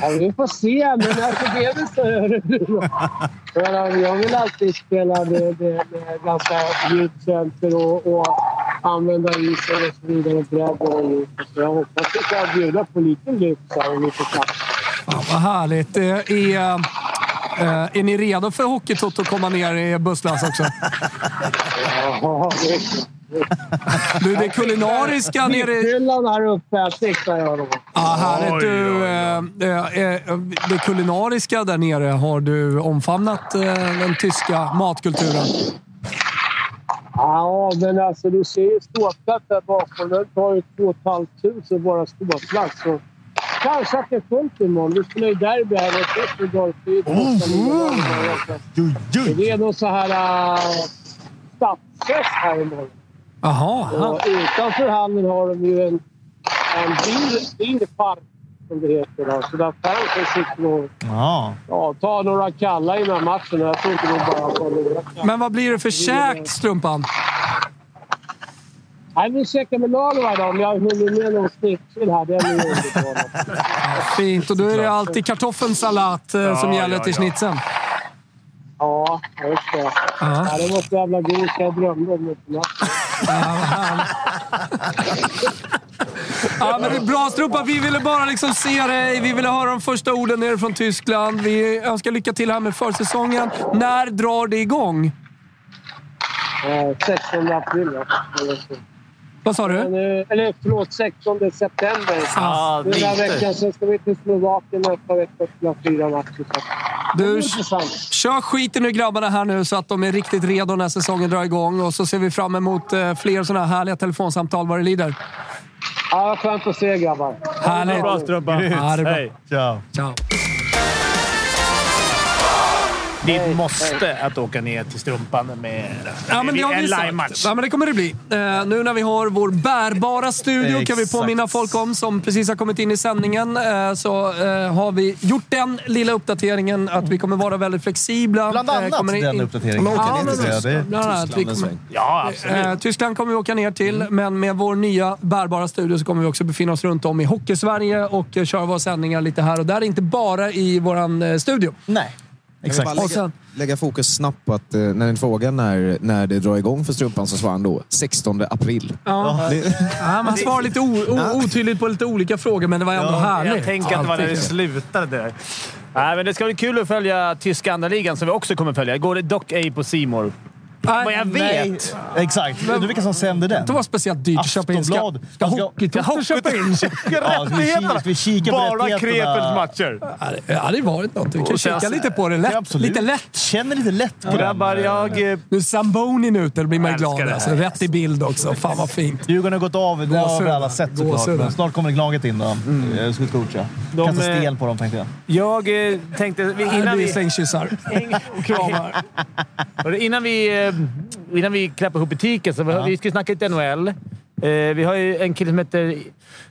ja, vi får se, men alltså det är väl så Örebro. Jag vill alltid spela med, med, med ganska djupt center och, och använda isen och så vidare. Bredden Så jag hoppas att vi kan bjuda på lite lyx här och lite plats. Ja, vad härligt. Är, är, är ni redo för Hockeytoto att komma ner i busslast också? Ja, det är klart. Du, det kulinariska nere... Mitthyllan här uppe siktar jag då. Ja, härligt. Du, äh, det kulinariska där nere, har du omfamnat den tyska matkulturen? Ja, men alltså du ser ju ståplats där bakom. Den tar ju 2 500 bara ståplats. Kanske att det är fullt imorgon. Vi spelar ju derby här i Dorfyd. Det är nog så här uh, stadsfest här imorgon. Aha, och utanför hallen har de ju en, en bilpark, som det heter. Då. Så där fansen sitter och ja. Ja, tar några kalla innan matchen. Jag tror inte de bara får några Men vad blir det för käk, Strumpan? Nej, vi käkar med idag, men jag hunnit med någon schnitzel här. Den är. Fint. Och då är det alltid kartoffelsalat eh, som gäller till schnitzeln. Ja, just det. Ja. Ja, det var så jävla god så jag drömde om det. Ja, men det är bra Strumpa. Vi ville bara liksom se dig. Vi ville höra de första orden nere från Tyskland. Vi önskar lycka till här med försäsongen. När drar det igång? Eh, 16 april, ja. Vad sa du? eller förlåt, 16 september. Ah, Den här veckan. Sen ska vi till Slovakien nästa vecka och spela fyra matcher. Du, kör skiten ur grabbarna här nu så att de är riktigt redo när säsongen drar igång. Och så ser vi fram emot eh, fler sådana här härliga telefonsamtal vad det lider. Ja, skönt att se grabbar. Härligt. Bra Strumpa. Hej. Ciao. Ciao. Ditt måste att åka ner till Strumpan med ja, men det en live-match. Ja, men det kommer det bli. Uh, nu när vi har vår bärbara studio kan vi påminna folk om, som precis har kommit in i sändningen, uh, så uh, har vi gjort den lilla uppdateringen att vi kommer vara väldigt flexibla. Bland annat in... den uppdateringen. Ja, men, bland annat. Vi kommer, ja, absolut. Tyskland kommer vi åka ner till, mm. men med vår nya bärbara studio så kommer vi också befinna oss runt om i Hockeysverige och köra våra sändningar lite här och där. Inte bara i vår studio. Nej. Exakt. Vill bara lägga, lägga, fokus snabbt på att eh, när ni frågar när, när det drar igång för Strumpan så svarar han då 16 april. Ja. Det... ja man svarar lite o, o, otydligt på lite olika frågor, men det var ändå ja, härligt. Jag tänker att det var när det slutade. Där. Nej, men det ska bli kul att följa tyska andra ligan som vi också kommer följa. Går det dock ej på Simor. Nej, Vad jag vet! Nej. Exakt. Men, du vilka som sänder den? Det var speciellt dyrt att köpa in. Ska, ska Hockeytoto köpa in rättigheterna? På Bara Krepels matcher. Ja, det hade varit något. Vi kan kika lite på det. Lätt. Lite lätt. Känner lite lätt på Grabbar, jag... Nu är Sambonin ute. Då blir man glad. Alltså, rätt i bild också. Fan vad fint. Djurgården har gått av. Det har vi alla sett såklart. Snart kommer laget in då. Mm. Jag skulle coacha. De, Kasta sten på dem tänkte jag. Jag eh, tänkte... [LAUGHS] Innan vi... Slängkyssar. Kramar. Innan vi... Eh, innan vi klappar ihop butiken, så ja. vi ska snacka lite NHL. Eh, vi har ju en kille som heter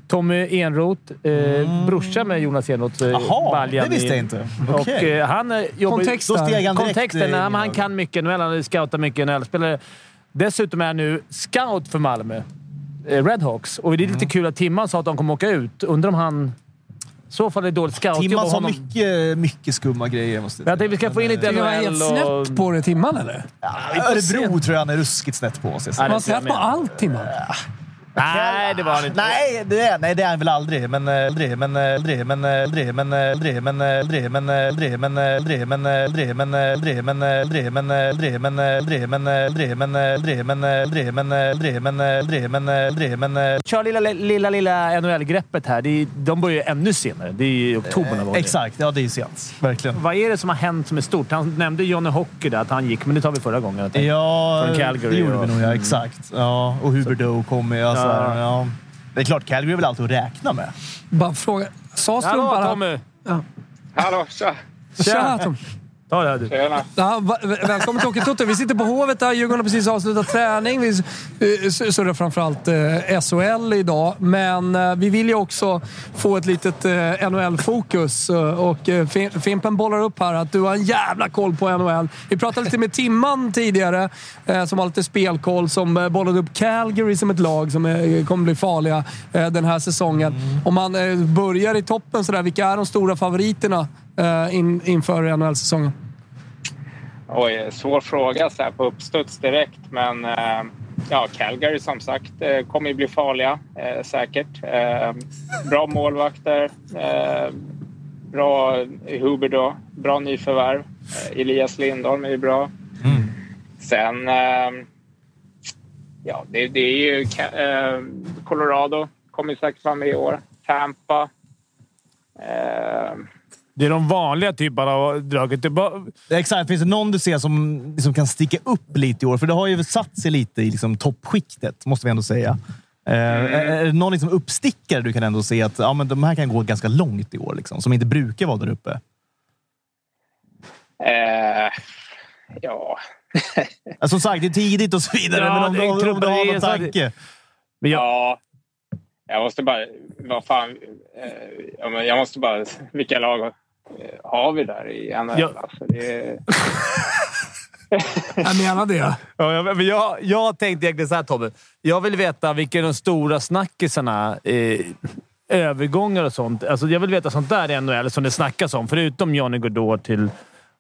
Tommy Enroth. Eh, mm. Brorsa med Jonas Enroth. Eh, Jaha, det visste jag inte. Okay. Och, eh, han eh, jobbar... Kontexten. Då steg han direkt, Kontexten, han, han kan mycket NHL. Han scoutar mycket NHL-spelare. Dessutom är han nu scout för Malmö. Eh, Redhawks. Och det är lite mm. kul att Timman sa att de kommer åka ut. Undrar om han så fall är det dåligt scoutjobb Timman har mycket, mycket skumma grejer. Måste jag tänkte vi ska få in lite NHL. Är helt snett på det, Timman, eller? Ja, Örebro tror jag han är ruskigt snett på. Man har snett på allt, Timman. Nej, det var han inte. Nej, det är, nej, det är han väl aldrig. Men aldrig, men aldrig, men aldrig, men aldrig, men aldrig, men aldrig, men aldrig, men aldrig, men aldrig, men aldrig, men aldrig, men aldrig, men aldrig, men aldrig, men aldrig, men aldrig, men aldrig, men aldrig, men Kör lilla, lilla, lilla NHL-greppet här. De börjar ju ännu senare. Det är i oktober. Exakt, ja det är sent. Verkligen. Vad är det som har hänt som är stort? Han nämnde Johnny Hockey där, att han gick, men det tar vi förra gången. Ja, det gjorde vi nog ja. Exakt. Ja, och Huberdeau kom med. Alltså, ja. Det är klart, Calgary är väl alltid att räkna med. Bara fråga. Sa strumparna... Hallå Tommy! Ja. Hallå, tja! Tja Tom! Ta det du. Tjena. Ja, välkommen till Hockeytoto. Vi sitter på Hovet där. Djurgården har precis avslutat träning. Vi eh, surrar framförallt eh, SHL idag, men eh, vi vill ju också få ett litet NHL-fokus. Och Fimpen bollar upp här att du har en jävla koll på NHL. Vi pratade lite med Timman tidigare, som har lite spelkoll, som bollade upp Calgary som ett lag som kommer bli farliga den här säsongen. Om man börjar i toppen sådär, vilka är de stora favoriterna uh, in, inför NHL-säsongen? Oj, svår fråga så här på uppstuds direkt, men uh, ja, Calgary som sagt uh, kommer ju bli farliga säkert. bra målvakter, bra Huber då, bra nyförvärv. Elias Lindholm är ju bra. Mm. Sen, ja, det, det, är ju Colorado kommer säkert vara med i år. Tampa. Det är de vanliga typerna av draget. Bara... Exakt. Finns det någon du ser som liksom kan sticka upp lite i år? För det har ju satt sig lite i liksom toppskiktet, måste vi ändå säga. Eh, mm. är det någon liksom uppstickare du kan ändå se att ja, men de här kan gå ganska långt i år, liksom, som inte brukar vara där uppe? Eh, ja... som sagt, det är tidigt och så vidare, ja, men om, du, om du har någon tanke? Men ja, jag måste bara... Vad fan... Eh, jag måste bara... Vilka lag har vi där i NHL? Ja. Alltså, det [LAUGHS] jag menar det. Ja, jag, jag, jag tänkte egentligen så här Tobbe. Jag vill veta vilka de stora snackisarna. Eh, övergångar och sånt. Alltså, jag vill veta sånt där i NHL som det snackas om. Förutom Johnny Gaudreau till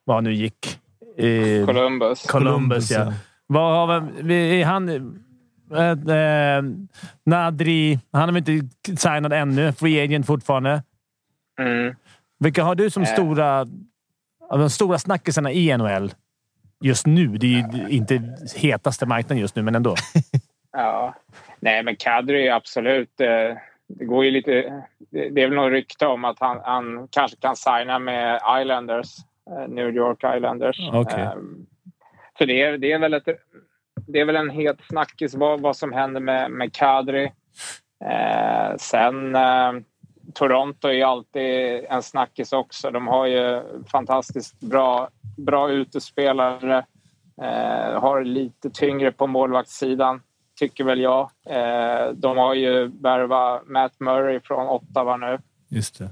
vad han nu gick. Eh, Columbus. Columbus, ja. Vad har vi, är han... Eh, eh, Nadri, han är väl inte signad ännu. Free agent fortfarande. Mm. Vilka har du som eh. stora, de stora snackisarna i NHL just nu? Det är ju inte hetaste marknaden just nu, men ändå. [LAUGHS] ja. Nej, men Kadri är absolut... Eh, det går ju lite... Det är väl något rykte om att han, han kanske kan signa med Islanders. Eh, New York Islanders. Okay. Så det är, det är väl ett det är väl en het snackis vad, vad som händer med, med Kadri. Sen Toronto är ju alltid en snackis också. De har ju fantastiskt bra, bra utespelare. Eh, har lite tyngre på målvaktssidan, tycker väl jag. Eh, de har ju värvat Matt Murray från Ottawa nu. Just det.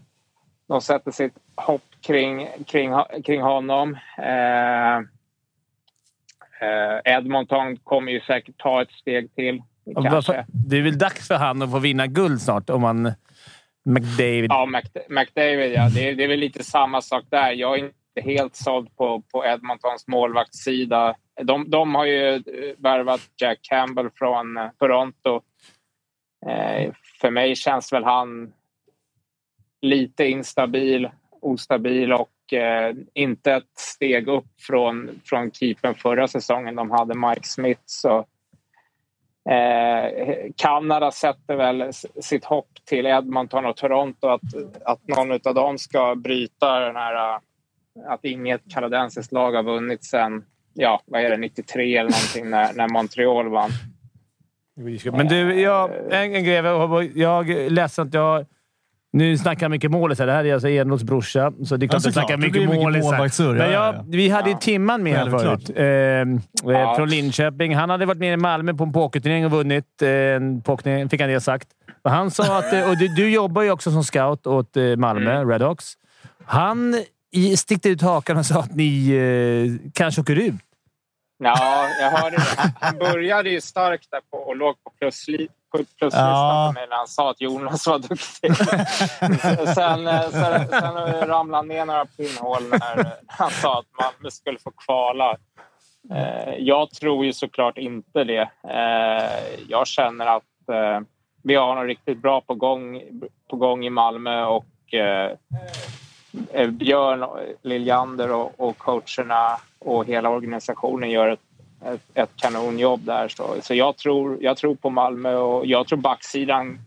De sätter sitt hopp kring, kring, kring honom. Eh, Eh, Edmonton kommer ju säkert ta ett steg till. Kanske. Det är väl dags för han att få vinna guld snart om man... McDavid. Ja, McDavid ja. Det är, det är väl lite samma sak där. Jag är inte helt såld på, på Edmontons målvaktssida. De, de har ju eh, värvat Jack Campbell från eh, Toronto. Eh, för mig känns väl han lite instabil, ostabil och eh, inte ett steg upp från, från keepern förra säsongen. De hade Mike Smith. Så, eh, Kanada sätter väl sitt hopp till Edmonton och Toronto att, att någon av dem ska bryta den här eh, att inget kanadensiskt lag har vunnit sen ja, vad är det, 93 eller någonting när, när Montreal vann. Men du, jag, en, en grej. Jag, jag är ledsen att jag nu snackar jag mycket målis. Det här är alltså Enroths brorsa, så det är klart att jag snackar mycket målis. Men jag, vi hade ju Timman med här förut. Eh, ja. Från Linköping. Han hade varit med i Malmö på en pokerturnering och vunnit. Eh, en pokerturnering, fick han det sagt. Han sa att... Eh, och du, du jobbar ju också som scout åt eh, Malmö, mm. Redhawks. Han stickte ut hakan och sa att ni eh, kanske åker ut. Ja, jag hörde det. Han började ju starkt där på och låg på pluslistan pluslistan ja. för mig när han sa att Jonas var duktig. [LAUGHS] sen, eh, sen, sen ramlade ner några pinnhål när han sa att Malmö skulle få kvala. Eh, jag tror ju såklart inte det. Eh, jag känner att vi har något riktigt bra på gång, på gång i Malmö och Björn Liljander och, och coacherna och hela organisationen gör ett ett, ett kanonjobb där. Så, så jag, tror, jag tror på Malmö och jag tror backsidan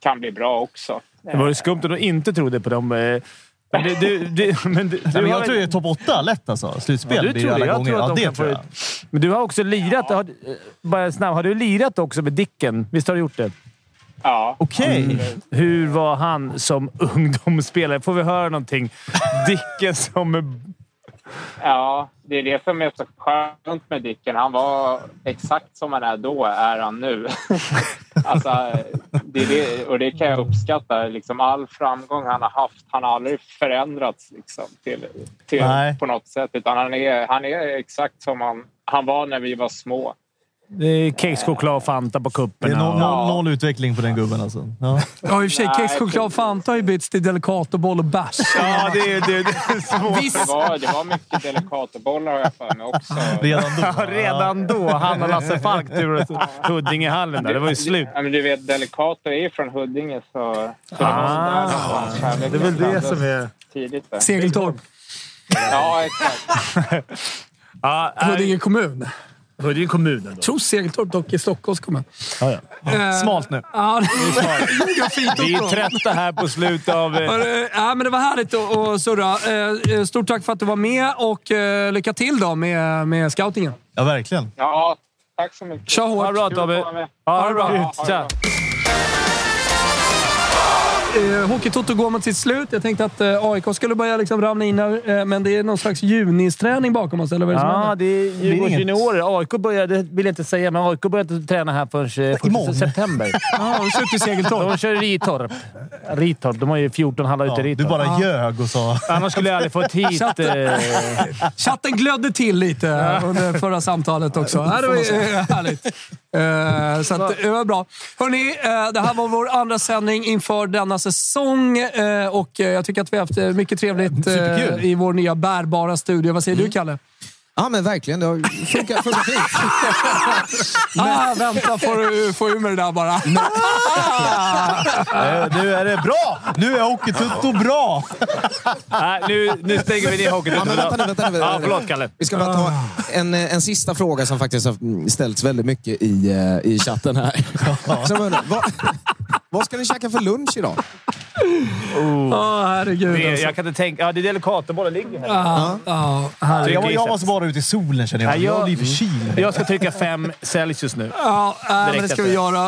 kan bli bra också. Det var skumt att du inte trodde på dem. Eh, men, du, du, du, [LAUGHS] men du, Nej, men jag tror det är topp åtta lätt alltså. Slutspel ja, du tror det. Jag gånger. Tror att ja, det tror jag. Men du har också lirat. Ja. Har, bara snabb, har du lirat också med Dicken? Visst har du gjort det? Ja. Okej. Okay. Mm. Hur var han som [LAUGHS] ungdomsspelare? Får vi höra någonting? Dicken som... Ja, det är det som är så skönt med Dicken. Han var exakt som han är då, är han nu. [LAUGHS] alltså, det, det och det kan jag uppskatta. Liksom all framgång han har haft, han har aldrig förändrats liksom, till, till på något sätt. Utan han är, han är exakt som han, han var när vi var små. Kexchoklad och Fanta på kuppen. Det är noll, noll, noll, utveckling på den gubben alltså. Ja, ja i och för sig. Kexchoklad och Fanta har ju bytts till Delicatoboll och bärs. Ja, det är, det, det är [LAUGHS] svårt. Det var, det var mycket Delicatobollar har jag för mig också. Redan då? [LAUGHS] Ja, redan då. Han och Lasse Falk tur Huddingehallen där. Det var ju slut. Ja, men du vet, Delicato är ju från Huddinge, så... så ah, det, det är väl det som är... Tidigt där. Segeltorp. Ja, exakt. Huddinge kommun. Huddinge kommun ändå. Jag tror Segeltorp dock i Stockholms kommun. Ja, ja. Eh, Smalt nu. Ja, det är [LAUGHS] smalt. Vi är trötta här på slutet av... Eh... Ja, men det var härligt att surra. Eh, stort tack för att du var med och lycka till då med, med scoutingen. Ja, verkligen. Ja, tack så mycket. Kör hårt. Ha det bra Tobbe. Ha det bra. Ja, eh, Hockeytoto går mot sitt slut. Jag tänkte att eh, AIK skulle börja liksom ramla in här, eh, men det är någon slags junisträning bakom oss, eller vad är det Ja, det är Djurgårdens juniorer. AIK började, det vill jag inte säga, men AIK började inte träna här förrän eh, september. [LAUGHS] ja, de kör till Segeltorp. De kör Ritorp. Ritorp. De har ju 14 hallar ja, ute i Ritorp. Du bara ja. ljög och sa... Annars skulle jag aldrig fått hit... Chatten, eh... Chatten glödde till lite under förra samtalet också. Ja, det var [LAUGHS] eh, härligt. Uh, så att, det var bra. Hörrni, uh, det här var vår andra sändning inför denna säsong. Uh, och jag tycker att vi har haft mycket trevligt i vår nya bärbara studio. Vad säger mm. du, Kalle? Ja, men verkligen. Det har funkat, funkat fint. [LAUGHS] ah, vänta, får du få ur med det där bara. nu är det bra! Nu är Hockeytutto bra! Nej, nu, nu stänger vi ner Hockeytutto. Ja, vänta, vänta, vänta, ja, förlåt, Kalle. Vi ska bara ta en, en sista fråga som faktiskt har ställts väldigt mycket i, eh, i chatten här. Som undrar, vad, vad ska ni käka för lunch idag? Oh. oh herregud. Det, alltså. Jag kan inte tänka... Ja, det är Delicatobollen ligger här. Ja, ja, ja, jag, jag måste bara ut i solen känner jag. Jag, jag blir förkyld. Jag ska trycka fem Celsius nu. Ja, äh, men det ska vi göra.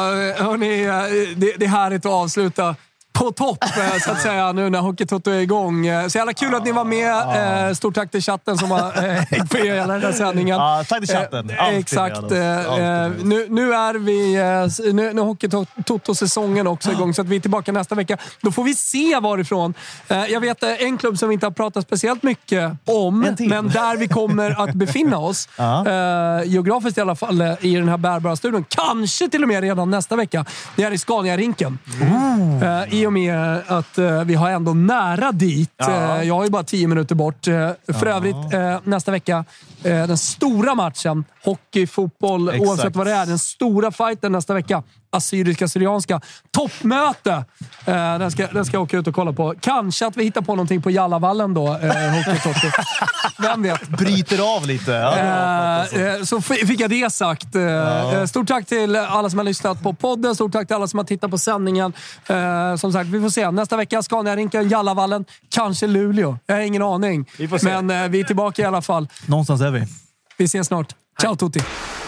Hörrni, eh, det, det är härligt att avsluta på topp, eh, så att säga, nu när Hockeytoto är igång. Eh, så jävla kul att ni var med. Eh, stort tack till chatten som har [LAUGHS] hängt på er hela den här sändningen. Ja, tack till chatten. Alltid Exakt. Alltid. Nu, nu är vi... Nu, nu är Hockeytoto-säsongen också igång, så att vi är tillbaka nästa vecka. Då får vi se varifrån. Jag vet en klubb som vi inte har pratat speciellt mycket om, men där vi kommer att [LAUGHS] befinna oss. geografiskt i alla fall, i den här bärbara studion. Kanske till och med redan nästa vecka. Det är i Scania-rinken. Mm. I och med att uh, vi har ändå nära dit. Ja. Uh, jag ju bara tio minuter bort. Uh, för ja. övrigt, nästa vecka, den stora matchen. Hockey, fotboll, Exakt. oavsett vad det är. Den stora fighten nästa vecka assyriska-syrianska toppmöte. Eh, den, ska, den ska jag åka ut och kolla på. Kanske att vi hittar på någonting på Jallavallen då, eh, Vem vet? Bryter av lite. Ja, eh, eh så fick jag det sagt. Eh, ja. Eh, stort tack till alla som har lyssnat på podden. Stort tack till alla som har tittat på sändningen. Eh, som sagt, vi får se. Nästa vecka Scania-rinken, Jallavallen, kanske Luleå. Jag har ingen aning. Men vi är tillbaka i alla fall. Någonstans är vi. Vi ses snart. Ciao tutti!